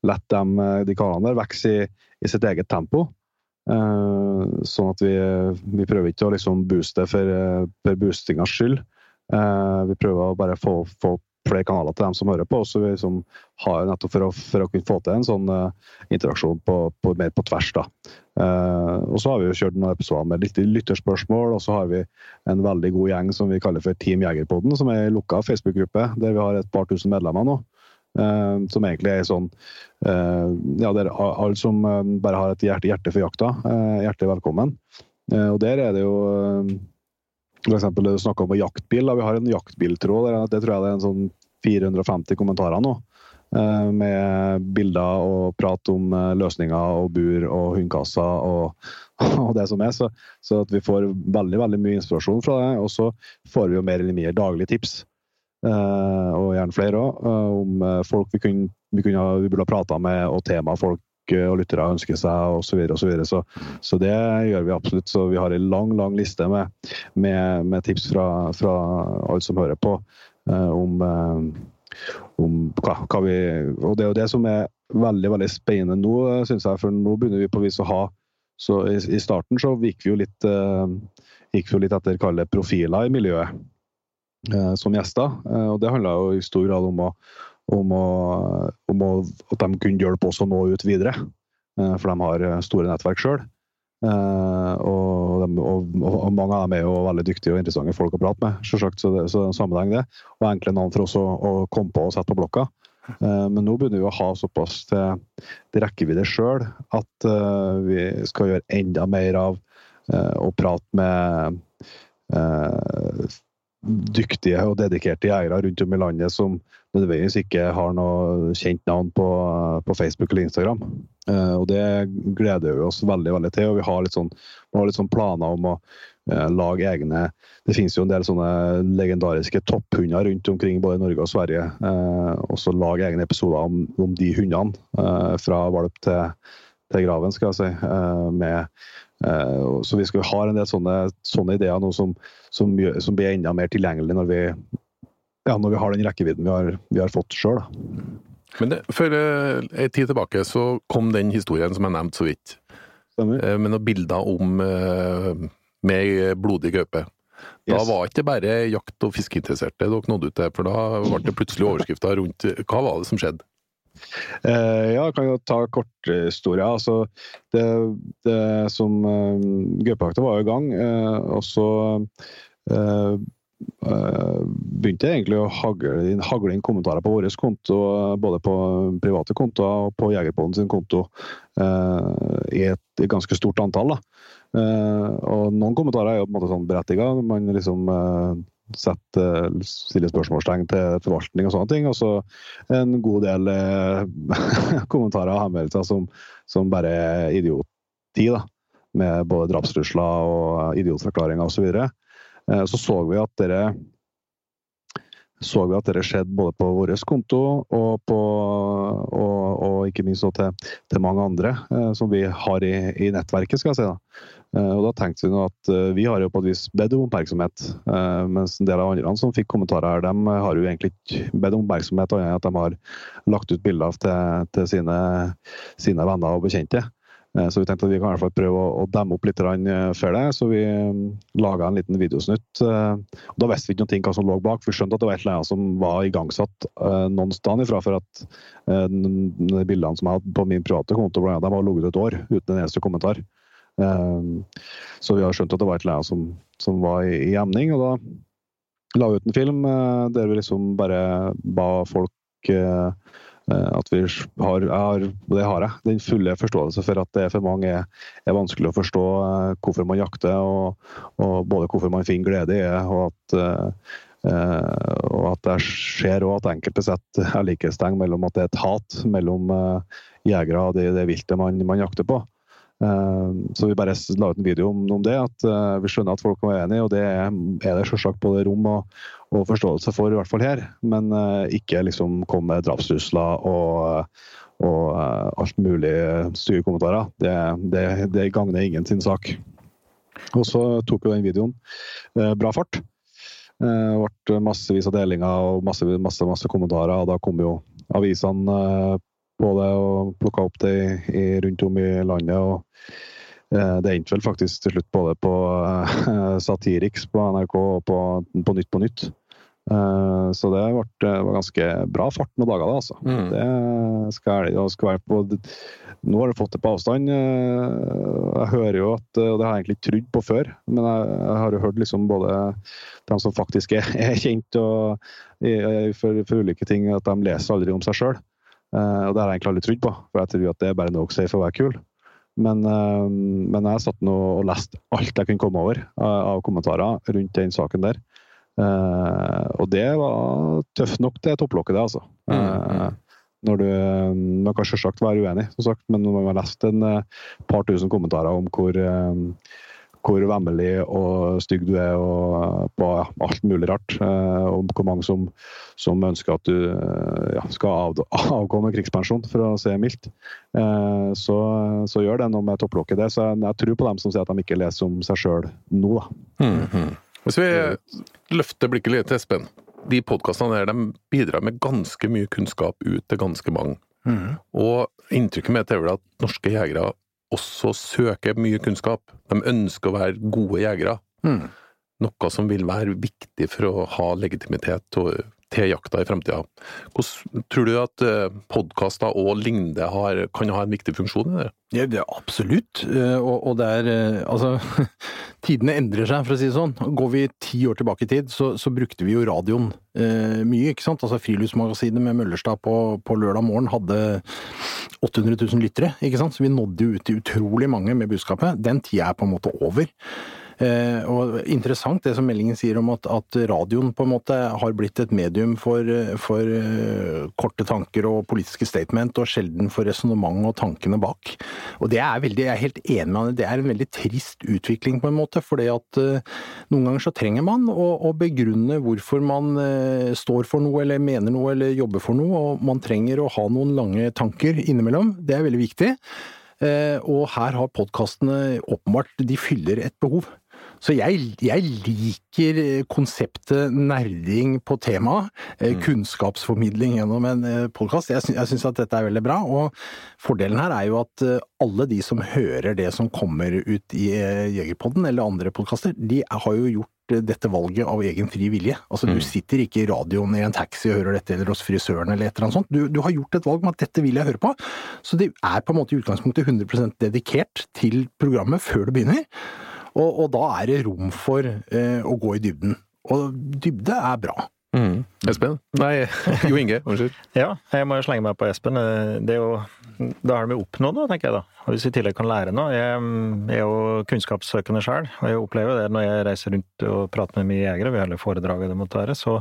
lar dem, de karene der vokse i, i, sitt eget tempo. sånn at vi, vi, prøver ikke å liksom booste for, for boostingas skyld. vi prøver å bare få, få flere kanaler til dem som hører på. Så vi liksom har nettopp for å, for å, kunne få til en sånn uh, interaksjon på, på, mer på tvers. da. Uh, og så har vi jo kjørt noen episoder med litt lytterspørsmål, og så har vi en veldig god gjeng som vi kaller for Team Jegerpodden, som er ei lukka Facebook-gruppe der vi har et par tusen medlemmer nå. Uh, som egentlig er sånn Ja, der alle som bare har et hjerte, hjerte for jakta, hjertelig velkommen. og der er det jo F.eks. det du snakka om jaktbil. Da. Vi har en jaktbiltråd. Det tror jeg det er en sånn 450 kommentarer nå. Eh, med bilder og prat om eh, løsninger og bur og hundekasser og, og, det som er. Så, så, vi får veldig veldig mye inspirasjon fra det. Og så får vi jo mer eller mindre daglige tips, eh, og gjerne flere òg, om folk vi, kunne, vi, kunne, vi burde ha prata med, og temaer folk og lyttere ønsker seg, osv. Så, videre, og så, videre. så Så det gjør vi absolutt. Så vi har en lang lang liste med, med, med tips fra, fra, alle som hører på, eh, om, eh, om hva, hva, vi Og det er jo det som er veldig veldig spennende nå, syns jeg. For nå begynner vi på vis å ha så i, i starten så gikk vi jo litt, uh, gikk vi jo litt etter kalle profiler i miljøet som gjester. Og det handla jo i stor grad om å om, å, om å, at de kunne hjelpe oss å nå ut videre. Eh, for de har eh, store nettverk sjøl. Eh, og, og, og, mange av dem er jo veldig dyktige og interessante folk å prate med. Selvsagt, så det, så det er en sammenheng det. Og enkle navn for oss å, å komme på og sette på blokka. Men nå begynner vi å ha såpass til, til rekkevidde sjøl at vi skal gjøre enda mer av å prate med dyktige og dedikerte jegere rundt om i landet som nødvendigvis ikke har noe kjent navn på, på Facebook eller Instagram. Uh, og Det gleder vi oss veldig veldig til. og Vi har litt sånn, har litt sånn planer om å uh, lage egne Det finnes jo en del sånne legendariske topphunder rundt omkring både Norge og Sverige. Uh, og så lage egne episoder om, om de hundene, fra valp til, til, graven, skal jeg si. med så vi skal ha en del sånne, sånne ideer nå som, som, som, blir enda mer tilgjengelig når vi, ja, når vi har den rekkevidden vi har, vi har fått sjøl. Men det, for en eh, tid tilbake så kom den historien som jeg nevnte så vidt. Stemmer. Eh, med noen bilder om eh, med blodig gaupe. Da yes. var ikke bare jakt- og fiskeinteresserte dere nådde ut til, for da ble det plutselig overskrifter rundt Hva var det som skjedde? Eh, ja, jeg kan jo ta korthistoria. Altså, det, det som uh, Gaupejakta var i gang, og så Eh, begynte egentlig å hagle inn, hagle inn, kommentarer på vår konto, både på private kontoer og på Jegerpodden sin konto, uh, i et, ganske stort antall. Uh, og noen kommentarer er jo på en måte sånn berettiga. Man liksom setter, stiller spørsmålstegn til forvaltning og sånne ting. Og så en god del kommentarer og henvendelser som, som bare er idioti, da. Med både drapstrusler og idiotforklaringer osv. Og, så Eh, så så vi at dere så vi at det skjedde både på vår konto og, på, og, og ikke minst til, til, mange andre eh, som vi har i, i, nettverket. skal jeg si. Da. Eh, og da tenkte vi at eh, vi har jo på et vis bedt om oppmerksomhet, eh, mens en del av andre som fikk kommentarer her, de har jo egentlig ikke bedt om oppmerksomhet, annet enn at de har lagt ut bilder til, til sine, sine venner og bekjente. Eh, så vi tenkte at vi kan i hvert fall prøve å, demme opp litt eh, før det. Så vi mm, laga en liten videosnutt. Eh, da visste vi ikke noe hva som lå bak. Vi skjønte at det var et eller annet som var igangsatt noen sted ifra. For at de bildene som jeg hadde på min private konto, de har ligget et år uten en eneste kommentar. Så vi har skjønt at det var et eller annet som, som var i, emning. Og da la vi ut en film der vi liksom bare ba folk at vi har, har, det har jeg, den fulle forståelse for at det for mange er, er vanskelig å forstå eh, hvorfor man jakter, og, og, både hvorfor man finner glede i det, og at, uh, og at det skjer og at enkelte setter likhetstegn mellom at det er et hat mellom jegere og det, det viltet man, man jakter på. Eh, så vi bare la ut en video om, det. at uh, Vi skjønner at folk er enige, og det er, det selvsagt både rom og, og, forståelse for, i hvert fall her. Men uh, ikke liksom komme med drapstrusler og, og alt mulig stygge kommentarer. Det, det, det gagner ingen sin sak. Og så tok jo den videoen bra fart. Det ble massevis av delinger og masse, masse, masse kommentarer. og Da kom jo avisene på det og plukka opp det i, rundt om i landet. og eh, Det endte vel faktisk til slutt både på eh, Satiriks på NRK og på, på Nytt på Nytt. Eh, så det, ble, var ganske bra fart noen dager, da, altså. Mm. Det skal, jeg være på Nå har du fått det på avstand. Jeg hører jo at Og det har jeg egentlig ikke trodd på før, men jeg har jo hørt liksom både de som faktisk er, er kjent og, for, for, ulike ting, at de leser aldri om seg sjøl. Eh, og det har jeg egentlig aldri trodd på, for jeg tror at det er bare nok safe for å være kul. Men, eh, men jeg satt nå og leste alt jeg kunne komme over av kommentarer rundt den saken der. Og det var tøft nok det topplokket, det, altså. Mm, mm. Når du, Man kan selvsagt være uenig, som sagt, men når man har lest en par tusen kommentarer om hvor, hvor vemmelig og stygg du er og på alt mulig rart. Eh, og hvor mange som, som ønsker at du eh, ja, skal av, avgå med krigspensjon, for å si mildt. Eh, så, så, gjør det noe med topplokket. det, Så jeg, jeg, tror på dem som sier at de ikke leser om seg sjøl nå. Da. Mm -hmm. Hvis vi løfter blikket litt til Espen. De podkastene der de bidrar med ganske mye kunnskap ut til ganske mange. Mm. Og inntrykket mitt er vel at norske jegere også søker mye kunnskap. De ønsker å være gode jegere. Mm. Noe som vil være viktig for å ha legitimitet og til jakta i fremtida. Hvordan tror du at podkaster og lignende har, kan ha en viktig funksjon i det? Ja, det er absolutt. Og, og det er Altså, tidene endrer seg, for å si det sånn. Går vi ti år tilbake i tid, så, så brukte vi jo radioen eh, mye, ikke sant. Altså Friluftsmagasinet med Møllerstad på, på, lørdag morgen hadde 800 000 lyttere, ikke sant. Så vi nådde ut til utrolig mange med budskapet. Den tida er på en måte over. Eh, og interessant det som meldingen sier om at, at, radioen på en måte har blitt et medium for, for uh, korte tanker og politiske statement, og sjelden for resonnement og tankene bak. Og det er veldig, jeg er helt enig med det, det er en veldig trist utvikling på en måte. fordi at uh, noen ganger så trenger man å, å begrunne hvorfor man står for noe, eller mener noe, eller jobber for noe, og man trenger å ha noen lange tanker innimellom. Det er veldig viktig. Og her har podkastene åpenbart De fyller et behov. Så jeg, jeg, liker konseptet nerding på temaet. Eh, mm. Kunnskapsformidling gjennom en eh, podkast. Jeg, jeg syns at dette er veldig bra. Og fordelen her er jo at eh, alle de som hører det som kommer ut i Jegerpodden eller andre podkaster, de har jo gjort dette valget av egen fri vilje. Altså, mm. Du sitter ikke i radioen i en taxi og hører dette, eller hos frisøren eller et eller annet sånt. Du, du, har gjort et valg med at dette vil jeg høre på. Så det er på en måte i utgangspunktet 100% dedikert til programmet før det begynner. Og, og da er det rom for eh, å gå i dybden. Og dybde er bra. Mm. Espen? Nei, Jo Inge, unnskyld. ja, jeg må jo slenge meg på Espen. Det er jo, da har vi oppnådd noe, tenker jeg da. Og hvis vi i tillegg kan lære noe. Jeg, jeg er jo kunnskapssøkende sjøl, og jeg opplever det når jeg reiser rundt og prater med mye jegere, vi holder foredrag det måtte være, så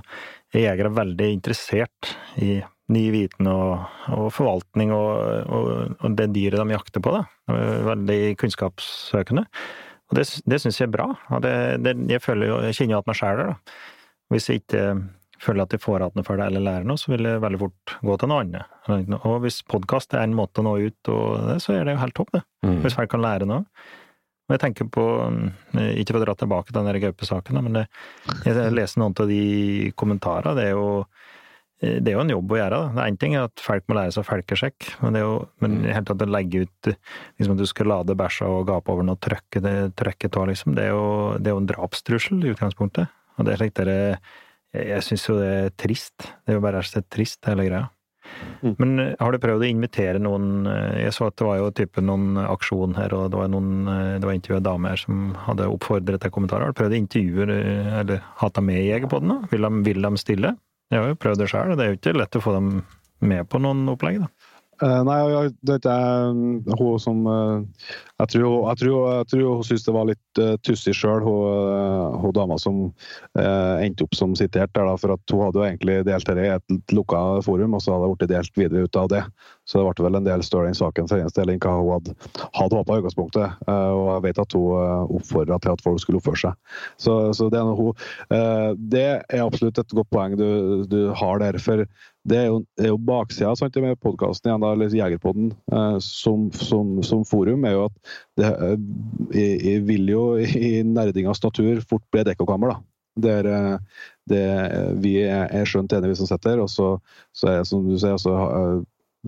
er jegere veldig interessert i ny viten og, og forvaltning og, og, og, det dyret de jakter på. da. Veldig kunnskapssøkende. Og det, det syns jeg er bra. Det, det, jeg, føler jo, jeg kjenner jo at meg sjæl er da. Hvis jeg ikke føler at jeg får igjen for det eller lærer noe, så vil jeg veldig fort gå til noe annet. Og hvis podkast er en måte å nå ut, det, så er det jo helt topp, det. Mm. Hvis folk kan lære noe. Og jeg tenker på, ikke for å dra tilbake til den gaupesaken, men det, jeg leser noen av de kommentarene. Det er jo det er jo en jobb å gjøre. da. Det er Én ting er at folk må lære seg felkesjekk, men det er jo men mm. helt tatt å legge ut liksom at du skal lade bæsja og gape over den og trøkke, det, trøkket tå, liksom, det er, jo, det er jo en drapstrussel i utgangspunktet. Og det er slik dere Jeg, syns jo det er trist. Det er jo bare så trist, hele greia. Mm. Men eh, har du prøvd å invitere noen eh, Jeg så at det var jo type noen aksjon her, og det var noen det var intervjua damer som hadde oppfordret til kommentarer. Har du prøvd å intervjue eller hatt dem med i Jegerpodden? Vil de, vil de stille? Jeg har jo prøvd det sjøl, og det er jo ikke lett å få dem med på noen opplegg, da. Uh, nei, det er ikke hun som uh, jeg, tror, jeg, tror, jeg tror hun syntes det var litt uh, tussig sjøl, hun, hun, dama som endte opp som sitert der. Da, for at hun hadde jo egentlig delt dette i et lukka forum, og så hadde det blitt delt videre ut av det. Så det ble vel en del større enn saken for hennes del hva hun hadde, hadde håpa i utgangspunktet. Og jeg vet at hun oppfordra til at folk skulle oppføre seg. Så, så det, er noe hun, det er absolutt et godt poeng du, du har der. for det er jo, er jo baksida sant, med podkasten igjen, da, eller Jegerpodden eh, som, som, som, forum, er jo at det eh, jeg, vil jo i nerdingas natur fort bli et ekkokammer. da. Der eh, det, vi er, er skjønt enige, vi som sitter og så, så er, som du sier, så eh,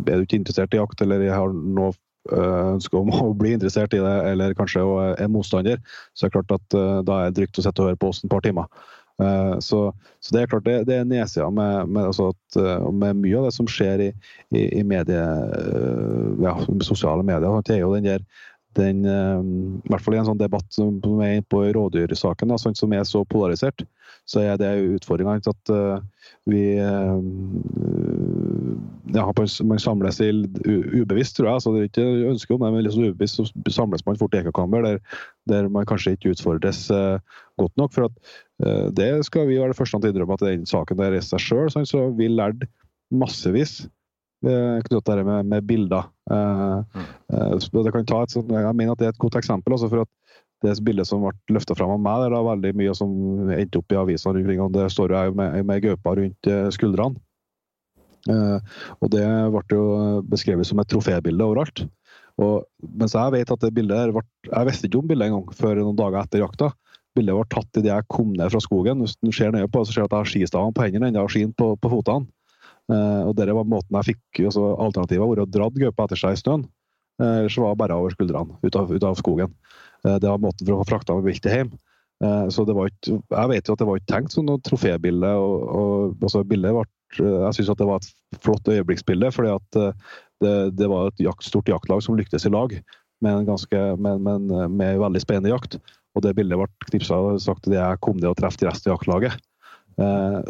er du ikke interessert i jakt, eller jeg har noe eh, ønske om å bli interessert i det, eller kanskje er motstander, så er det klart at da er det trygt å sitte og høre på oss et par timer. Eh, så, så, det er klart det, det er nedsida med, med, altså eh, med, mye av det som skjer i, i, i medie, eh, ja, sosiale medier. Det er jo den der den, I hvert fall i en sånn debatt som er på rådyrsaken, som er så polarisert, så er det utfordringa at vi ja, Man samles i ubevisst, tror jeg. altså Det er ikke ønske om det, men liksom ubevisst så samles man fort i ekkakammer der, der man kanskje ikke utfordres godt nok. for at det skal vi være det første til å innrømme at den saken der i seg sjøl, så vi lærte massevis eh, knyttet til det med, med bilder. Mm. Det kan ta et, sånt, jeg mener at det er et godt eksempel. Altså for at det bildet som ble løfta fram av meg, det er veldig mye som endte opp i avisene rundt omkring. Det står jo med, med gaupa rundt skuldrene. Og det ble jo beskrevet som et trofébilde overalt. Og mens jeg vet at det bildet ble, Jeg visste ikke om bildet engang før noen dager etter jakta bildet var tatt idet jeg kom ned fra skogen. Hvis du ser nøye på så ser du at jeg har skistavene på hendene ennå og skien på, på fotene. Uh, og det var måten jeg fikk altså, Alternativet var å dra gaupa etter seg i snøen. Uh, ellers var det bare over skuldrene ut av, ut av skogen. Uh, det var måten for å få frakta viltet hjem. Eh, så det var ikke, jeg vet jo at det var ikke tenkt som noe trofébilde. og, og altså bildet ble, Jeg syns det var et flott øyeblikksbilde, fordi at det, det var et jakt, stort jaktlag som lyktes i lag med en, ganske, med, med, med en veldig spennende jakt. Og det bildet ble knipsa og sagt at jeg kom til å treffe de resten av jaktlaget.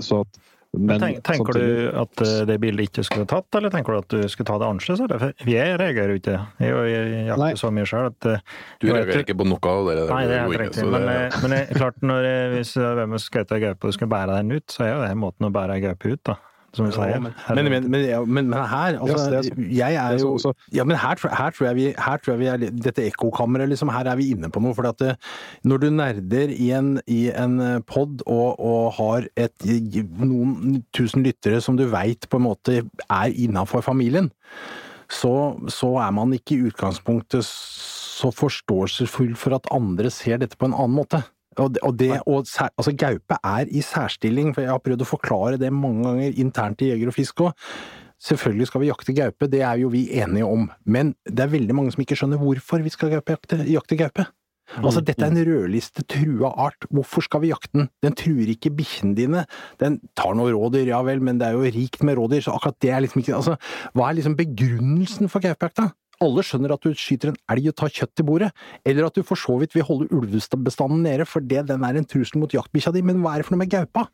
Så at men, tenk, tenker du at eh, det bildet ikke skulle tatt, eller tenker du at du skulle ta det annerledes? For jeg reagerer jo ikke. Jeg jakter så mye sjøl at eh, Du reagerer ikke på noe av det? Nei, det er helt riktig. Men. Eh, men klart, når, hvis hvem er skøyta gaupe og skal bære den ut, så er jo det måten å bære gaupe ut, da som vi sa. Ja, Men, men, men, men, her altså, Jeg er jo ja, men her, her, tror jeg vi, her tror jeg vi er Dette ekkokammeret, liksom, her er vi inne på noe. For at eh, når du nerder i en, i en eh, pod og, og, har et, noen tusen lyttere som du veit på en måte er innafor familien, så, så er man ikke i utgangspunktet så forståelsesfull for at andre ser dette på en annen måte. Og, det, og, det, og altså, Gaupe er i særstilling, for jeg har prøvd å forklare det mange ganger internt i Jeger og Fisk òg. Selvfølgelig skal vi jakte gaupe, det er jo vi enige om, men det er veldig mange som ikke skjønner hvorfor vi skal jakte, jakte gaupe. Altså, dette er en rødliste trua art, hvorfor skal vi jakte den? Den truer ikke bikkjene dine, den tar noen rådyr, ja vel, men det er jo rikt med rådyr, så akkurat det er liksom ikke Altså, hva er liksom begrunnelsen for gaupejakta? Alle skjønner at du skyter en elg og tar kjøtt til bordet, eller at du for så vidt vil holde ulvebestanden nede fordi den er en trussel mot jaktbikkja di, men hva er det for noe med gaupa?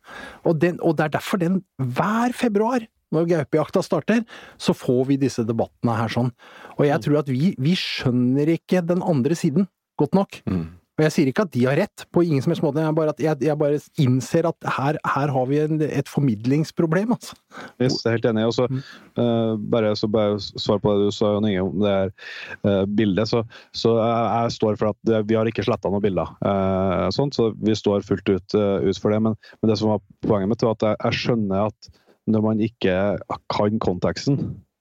Og, den, og det er derfor den hver februar når gaupejakta starter, så får vi disse debattene her sånn. Og jeg tror at vi, vi skjønner ikke den andre siden godt nok. Mm. Og jeg sier ikke at de har rett, på ingen som helst måte, jeg bare, jeg, jeg bare innser at her, her har vi en, et formidlingsproblem, altså. Yes, jeg er helt enig. Og så, uh, bare, så bare svar på det du sa, Jon Inge, om det her uh, bildet. Så, så jeg, jeg, står for at det, vi har ikke sletta noen bilder, uh, sånt, så vi står fullt ut, ut for det. Men, men, det som var poenget mitt, var at jeg, skjønner at når man ikke kan konteksten, Eh,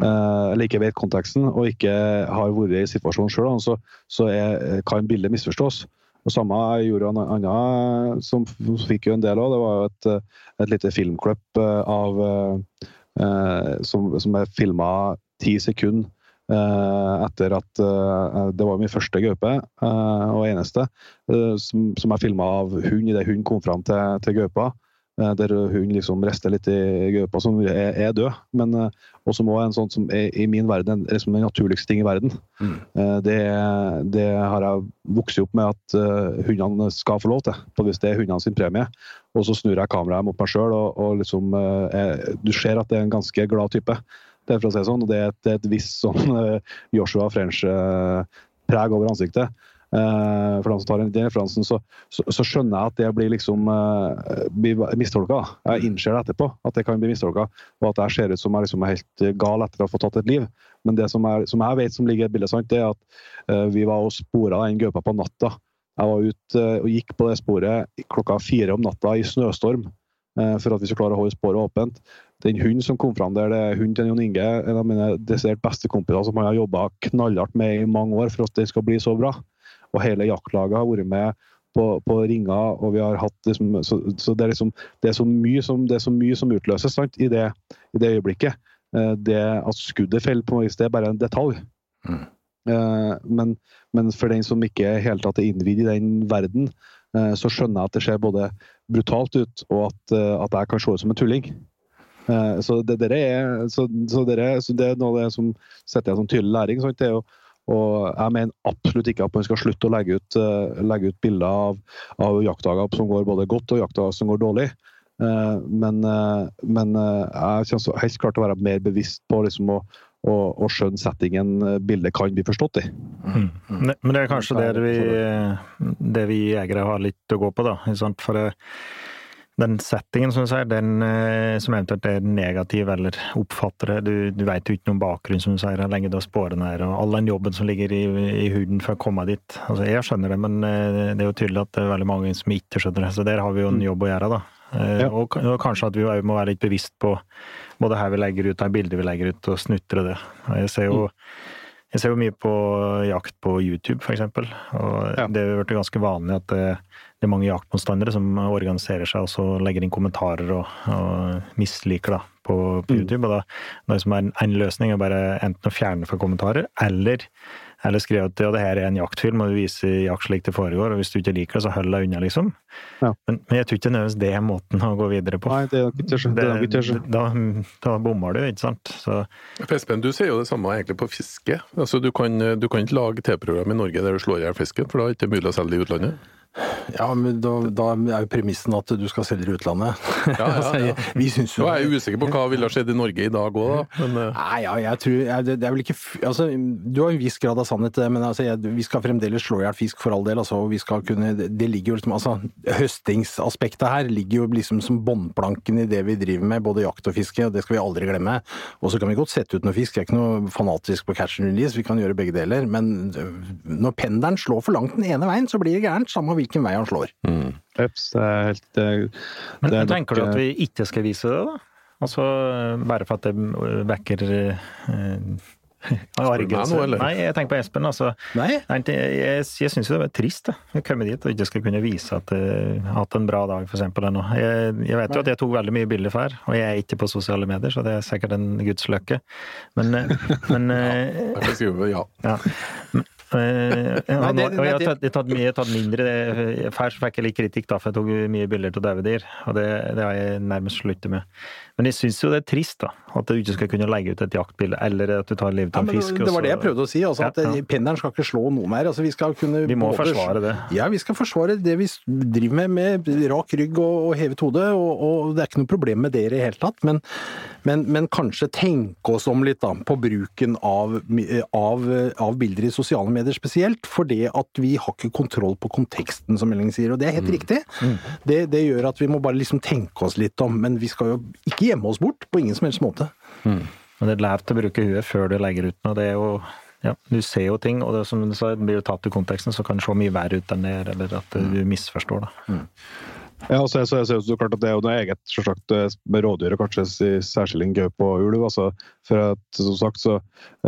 eller ikke vet konteksten og ikke har vært i situasjonen sjøl, så, så er, kan bildet misforstås. Og Samme gjorde en annen som fikk jo en del av. Det var jo et, et lite filmklipp eh, av eh, som, som er filma ti sekunder etter at Det var min første gaupe, og eneste, som, som jeg filma av hund idet hun kom fram til, til gaupa. Eh, der hunden liksom rister litt i gaupa, som er, er død. Men uh, også må en sånn som er i min verden liksom den naturligste ting i verden. Mm. Uh, det, det, har jeg vokst opp med at uh, hundene skal få lov til. På hvis det er hundene sin premie. Og så snur jeg kameraet mot meg sjøl, og, og, liksom er, Du ser at det er en ganske glad type. Det er for å si sånn, og det er et, et visst sånn Joshua French-preg over ansiktet. Eh, for dem som tar den referansen, så, så, så, skjønner jeg at det blir liksom uh, blir mistolka. Jeg innser det etterpå, at det kan bli mistolka, og at jeg ser ut som jeg liksom er helt gal etter å ha fått tatt et liv. Men det som, er, som jeg vet som ligger i bildet, sant, det er at vi var og spora den gaupa på natta. Jeg var ute og gikk på det sporet klokka fire om natta i snøstorm for at vi skulle klare å holde sporet åpent. Den hunden som kom fram der, det er hunden til Jon Inge, en av mine desidert beste kompiser som jeg har jobba knallhardt med i mange år for at det skal bli så bra og hele jaktlaget har vært med på, på ringer. og vi har hatt liksom, så, så, det, er liksom, det, er så mye som, det er så mye som utløses sant, i, det, i det øyeblikket. Eh, det At skuddet faller, på vis, det er bare en detalj. Mm. Eh, men, men, for den som ikke helt tatt er innvidd i den verden, eh, så skjønner jeg at det ser både brutalt ut, og at, at jeg kan se ut som en tulling. Så det, det, er, så, så det, så det er noe av det som setter jeg som tydelig læring. Sant? Det er jo og jeg mener absolutt ikke at man skal slutte å legge ut, uh, legge ut bilder av, av jaktdager som går både godt og jaktdager som går dårlig. Uh, men, uh, men jeg kommer helt klart til å være mer bevisst på liksom, å, å, å skjønne settingen bildet kan bli forstått i. Mm. Men det er kanskje det vi, det vi jegere har litt å gå på, da. For den settingen, som du sier, den eh, som eventuelt er negativ eller oppfatter det Du, du vet jo ikke noen bakgrunn, som du sier, hvor lenge du har spårene her, og all den jobben som ligger i, i huden for å komme dit. Altså, jeg skjønner det, men eh, det er jo tydelig at det er veldig mange som ikke skjønner det. Så der har vi jo en mm. jobb å gjøre, da. Eh, ja. Og, og, kanskje at vi må være litt bevisst på både her vi legger ut, de bilder vi legger ut, og snutre det. Jeg ser jo mm. Jeg ser jo mye på jakt på YouTube, eksempel. Og ja. det har blitt ganske vanlig at det, det, er mange jaktmotstandere som organiserer seg og så legger inn kommentarer og, og misliker da, på, på mm. YouTube. Og da, det som er en, en løsning er bare enten å fjerne fra kommentarer, eller Eller skrive at ja, det her er en jaktfilm, og du viser jakt slik det foregår, og hvis du ikke liker det, så hold deg unna, liksom. Ja. Men, men jeg tror ikke nødvendigvis det er måten å gå videre på. Nei, det er det. er det. da, da bommer du, ikke sant. Så Espen, du sier jo det samme egentlig på fiske. Altså, du, kan, du kan ikke lage TV-program i Norge der du slår i hjel fisken, for da er det ikke mulig å selge det i utlandet. Ja, men da, da er jo premissen at du skal selge i utlandet. Ja, ja, ja. Vi syns jo Nå er jeg usikker på hva ville skjedd i Norge i dag òg, da. Men uh... Nei, ja, jeg tror jeg, det, det er vel ikke altså, Du har en viss grad av sannhet, i det, men altså, jeg, vi skal fremdeles slå i hjel fisk for all del. Altså, vi skal kunne, det, det ligger jo liksom altså, Høstingsaspektet her ligger jo liksom som båndplanken i det vi driver med, både jakt og fiske, og det skal vi aldri glemme. Og så kan vi godt sette ut noe fisk, jeg er ikke noe fanatisk på catch and release, vi kan gjøre begge deler. Men øh, når pendelen slår for langt den ene veien, så blir det gærent, samme hvilken vei han slår. Eps, det er helt det, Men det er tenker du at vi ikke skal vise det, da? Altså, bare for at det vekker eh, argelse? Nei, jeg tenker på Espen. altså. Nei? Nei, Jeg, jeg syns jo det er trist da. å komme dit og ikke skal kunne vise at jeg har hatt en bra dag, for eksempel. ennå. Jeg, jeg vet jo at jeg tok veldig mye bilder før, og jeg er ikke på sosiale medier, så det er sikkert en guds løkke. Men, eh, men ja, jeg kan skrive ja. ja. Eh, jeg har jeg har tatt, mye- tatt mindre Først fikk jeg litt kritikk, da, for jeg tok mye bilder av daue dyr. Og det, det har jeg nærmest sluttet med. Men jeg syns jo det er trist, da. At du ikke skal kunne legge ut et jaktbilde, eller at du tar livet av en fisk. det var det jeg prøvde å si. altså at Ja, ja. Pendelen skal ikke slå noe mer. altså Vi skal kunne Vi må både- forsvare det. Ja, vi skal forsvare det vi driver med, med rak rygg og, og hevet hode. Og, og det er ikke noe problem med det i det hele tatt. Men, men, men kanskje tenke oss om litt da, på bruken av, av, av bilder i sosiale medier spesielt. Fordi at vi har ikke kontroll på konteksten, som Elling sier. Og det er helt riktig. Det, det gjør at vi må bare liksom tenke oss litt om. Men vi skal jo ikke gjemme oss bort på ingen som helst måte. Men det er lett å bruke huet før du legger ut noe. Det er jo ja, Du ser jo ting, og det, som du sa, blir jo tatt i konteksten, så kan det se mye verre ut enn det er, eller at Mm. du misforstår. da. Ja, og så jeg så er det jo klart at det er jo noe eget selvsagt, eh, med rådyr, og kanskje i særskilling gaupe og ulv. Altså, for at, som sagt, så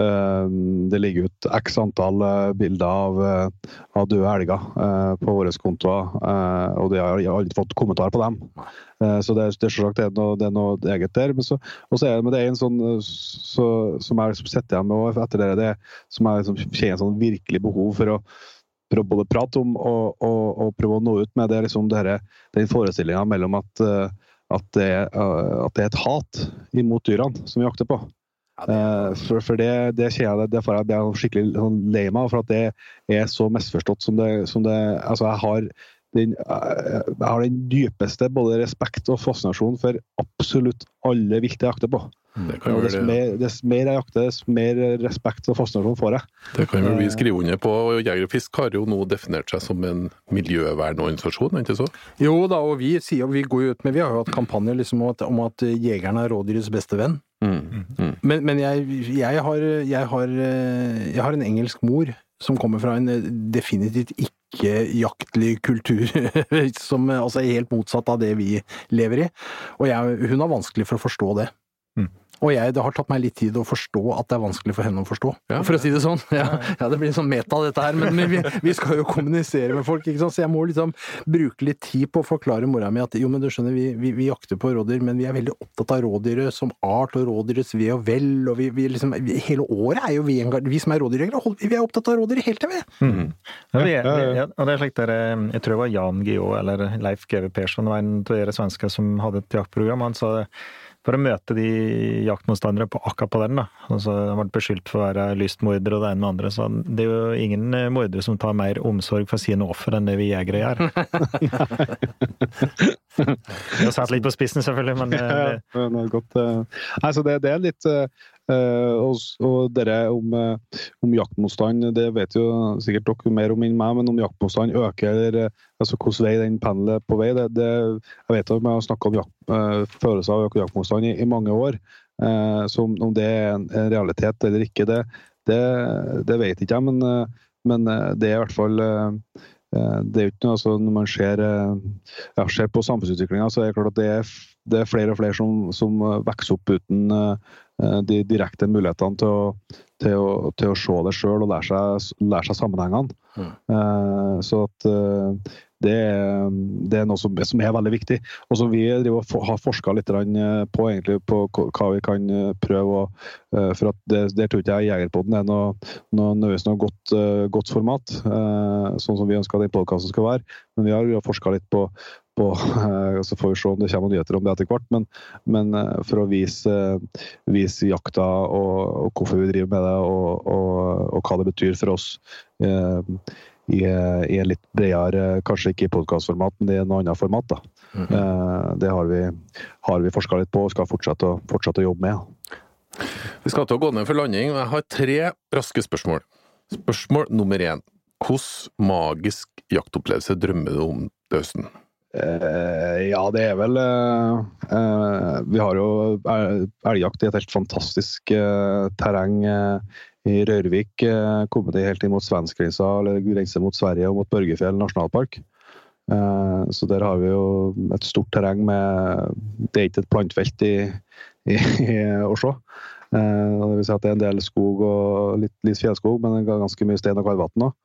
eh, Det ligger ut x antall eh, bilder av, eh, av døde elger eh, på våre kontoer, eh, og det har jeg har aldri fått kommentar på dem. Så det det selvsagt det er noe, det er noe eget der. Men, så, og så er det, men det er en sånn så, som jeg liksom sitter igjen med etter det, det som jeg liksom kjenner en sånn virkelig behov for å å både prate om og, og, og prøve å nå ut med, det er liksom det den forestillinga mellom at, eh, at, det, er, eh, at det er et hat imot dyrene som vi jakter på. Eh, For, for det, det jeg det, får jeg blir skikkelig sånn lei meg for at det er så misforstått som det, som det Altså, jeg har den, jeg har den dypeste både respekt og fascinasjon for absolutt alle vilte jeg jakter på. Det kan Og dess mer, dess mer jeg jakter, dess mer respekt og fascinasjon får jeg. det kan vel vi skrive under på. og Jeger og Fisk har jo nå definert seg som en miljøvernorganisasjon, er det ikke så? Jo da, og vi sier vi går jo ut med Vi har jo hatt kampanjer liksom om at, om jegeren er rådyrets beste venn. Mm. Mm. Men, men jeg, jeg, har, jeg, har, eh, jeg har en engelsk mor som kommer fra en eh, definitivt ikke-jaktlig kultur, som eh, altså er helt motsatt av det vi lever i. Og jeg, hun har vanskelig for å forstå det. Mm. Og jeg, det har tatt meg litt tid å forstå at det er vanskelig for henne å forstå, Ja. for å si det sånn. Ja, ja det blir sånn meta dette her, men vi, vi skal jo kommunisere med folk, ikke sant? så jeg må liksom bruke litt tid på å forklare mora mi at jo, men du skjønner, vi, vi, vi jakter på rådyr, men vi er veldig opptatt av rådyret som art og rådyrets ve og vel, og vi, vi liksom, vi, hele året er jo vi, vi som er rådyrjegere, vi er opptatt av rådyr hele tida, vi. Mm. Ja, vi er, Ja, og det er slik der, Jeg tror det var Jan Guillou eller Leif GV Persson, var en av dere svensker som hadde et jaktprogram. Han sa det, for å møte de jaktmotstandere på akkurat på den, da. Altså, han ble beskyldt for å være lystmorder og det ene med andre. Så det er jo ingen eh, mordere som tar mer omsorg for sine offer enn det vi jegere gjør. Det er satt litt på spissen, selvfølgelig, men det, Ja, det, er godt. eh, Nei, så det, det er litt eh, eh, og, og dere om, eh, om jaktmotstand, det vet jo sikkert dere mer om enn meg, men om jaktmotstand øker, eller eh, altså hvordan vei den pendelen på vei, det, det, jeg vet at vi har snakka om jakt, eh, følelser av jaktmotstand i, i mange år. eh, så om, det er en, realitet eller ikke, det, det, det vet ikke jeg, men, eh, men eh, det er i hvert fall eh, eh, det er jo ikke noe, altså Når man ser, eh, ja, ser på samfunnsutviklinga, så er det klart at det er, det er flere og flere som, som eh, vokser opp uten, eh, eh, de direkte mulighetene til å, til å, til å se det sjøl og lære seg, lære seg sammenhengene. Mm. Eh, så at eh, det det er noe som, som er veldig viktig. Og som vi for- har forska litt eh, på, egentlig, på hva vi kan eh, prøve. å, eh, for at det, det tror ikke jeg Jegerpodden er noe, noe, noe godt, eh, godt format, eh, sånn som vi ønsker at den podkasten skal være. Men vi har forska litt på, på og Så får vi se om det kommer nyheter om det etter hvert. Men, men eh, for å vise, eh, vise jakta og, og hvorfor vi driver med det, og, og, og hva det betyr for oss. eh, i, i en litt bredere, kanskje ikke i podkastformat, men i noe annet format. da. Eh, Det har vi, har vi forska litt på og skal fortsette å, fortsette å jobbe med. Vi skal til å gå ned for landing, og jeg har tre raske spørsmål. Spørsmål nummer én. Hvilken magisk jaktopplevelse drømmer du om til høsten? Eh, ja, det er vel eh, eh, Vi har jo el- elgjakt i et helt fantastisk terreng i Rørvik. Kommet helt inn mot svenskegrensa, eller grense mot Sverige og mot Børgefjell nasjonalpark. Så der har vi jo et stort terreng med Det er ikke et plantefelt i, i, i Oslo. Det vil si at det er en del skog og litt, litt fjellskog, men ganske mye stein og kaldvann òg.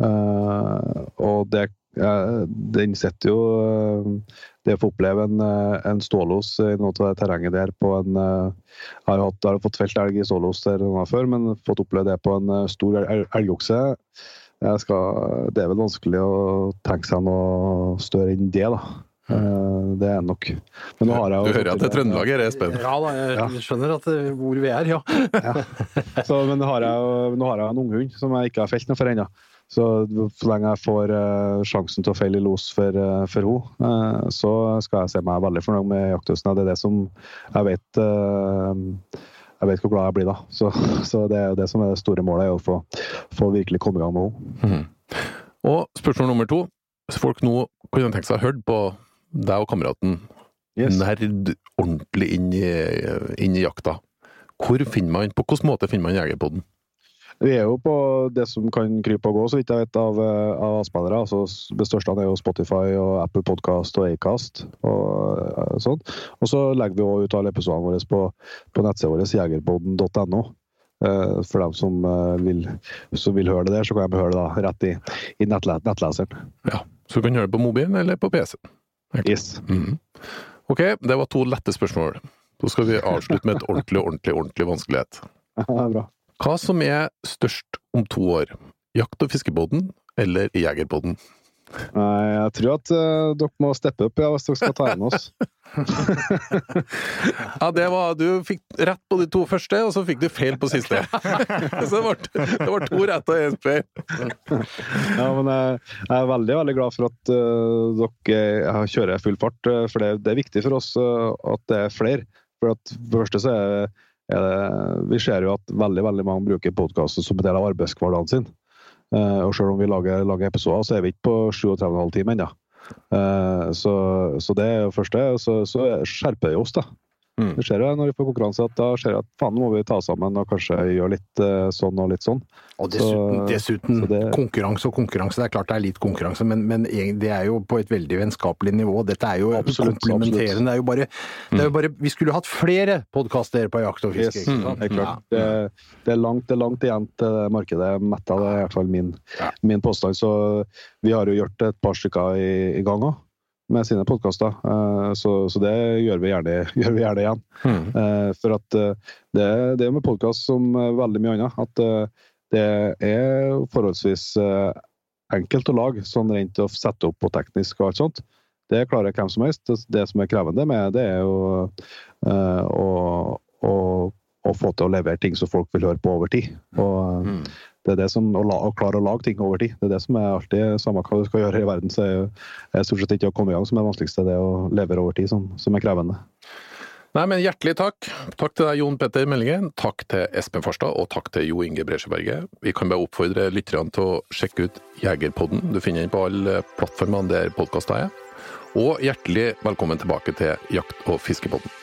Uh, og det, den sitter jo eh, Det å få oppleve en, eh, en stålos i noe av det terrenget der på en eh, Jeg har, hatt, har fått felt elg i stålos der noen før, men fått oppleve det på en stor el- elgokse jeg skal, Det er vel vanskelig å tenke seg noe større enn det, da. Eh, Det er nok. Men nå har jeg Du hører at det er Trøndelag her, Espen? Ja da, jeg skjønner at hvor vi er, ja. Så, men nå har, jeg, nå har jeg en unghund som jeg ikke har felt noe for ennå. Så så lenge jeg får uh, sjansen til å feile i los for, uh, for henne, så skal jeg se meg veldig fornøyd med jakthøsten. Det er det som jeg vet eh, Jeg vet hvor glad jeg blir da. Så, så det er jo det som er det store målet, er å få, få virkelig komme i gang med henne. Mhm. Og spørsmål nummer to. Hvis folk nå kunne tenke seg å høre på deg og kameraten Yes. nerd ordentlig inn i, inn i jakta, hvor finner man, på hvilken måte finner man Jegerpodden? Vi er jo på det som kan krype og gå, så vidt jeg vet, av, eh, av spillere. Altså, det største er jo Spotify og Apple Podcast og Acast og sånn. Og så legger vi også ut alle episodene våre på, på nettsida vår, jegerpodden.no. Eh, For dem som, vil, som vil høre det der, så kan de høre det da rett i, i nettle, nettleseren. Ja, Så du kan høre det på mobilen eller på PC. Yes. Mhm. Ok, det var to lette spørsmål. Da skal vi avslutte med et ordentlig, ordentlig, ordentlig vanskelighet. Ja, det er Bra. Hva som er størst om to år? Jakt- og fiskebåten eller jegerbåten? Nei, jeg tror at uh, dere må steppe opp ja, hvis dere skal ta igjen oss. Ja, det var Du fikk rett på de to første, og så fikk du feil på siste. Så det var, det var to rett og én feil. Ja, men jeg, jeg er veldig veldig glad for at uh, dere kjører full fart. eh, for det, det er viktig for oss uh, at det er flere. For at for det første så er det Vi ser jo at veldig veldig mange bruker podkasten som en del av arbeidshverdagen sin. Eh, og selv om vi lager, lager episoder, så er vi ikke på 37,5 timer ennå. Eh, så, så det er jo første. Så, så skjerper det oss, da. Mm. Det skjer jo når vi får konkurranse at da skjer det at faen, nå må vi ta sammen og kanskje gjøre litt eh, sånn og litt sånn. Og dessuten, Så- dessuten så det- konkurranse og konkurranse. Det er klart det er litt konkurranse, men, men det er jo på et veldig vennskapelig nivå. Dette er jo Absolutt, komplementerende. Det er jo bare, det er jo bare Vi skulle hatt flere podkaster på jakt og fiske. Yes, mm, det er. Ja. Det, det, er langt, det er langt igjen til markedet metta, det er i hvert fall min, Ja. min påstand. Så vi har jo gjort et par stykker i, i gang òg, med sine podkaster. Så, så det gjør vi gjerne, gjør vi gjerne igjen. Eh, For at eh, det, det er med podkast som eh, veldig mye annet, at eh, det er forholdsvis eh, enkelt å lage, sånn rent å sette opp på teknisk og alt sånt. Det klarer hvem som helst. Det- som er krevende med det, er jo eh, å, å, å få til å levere ting som folk vil høre på over tid. Og eh, Mm. Det er det som, å, la, å klare å lage ting over tid. Det er det som er alltid samme hva du skal gjøre i verden, så er stort sett ikke å komme i gang som er det vanskeligste. Det å levere over tid, som, som er krevende. Nei, men hjertelig takk. Takk til deg, Jon Petter Meldingen. Takk til Espen Farstad, og takk til Jo Inge Bresjeberget. Vi kan bare oppfordre lytterne til å sjekke ut Jegerpodden. Du finner den på alle plattformene der podkaster er. Og hjertelig velkommen tilbake til Jakt- og fiskepodden.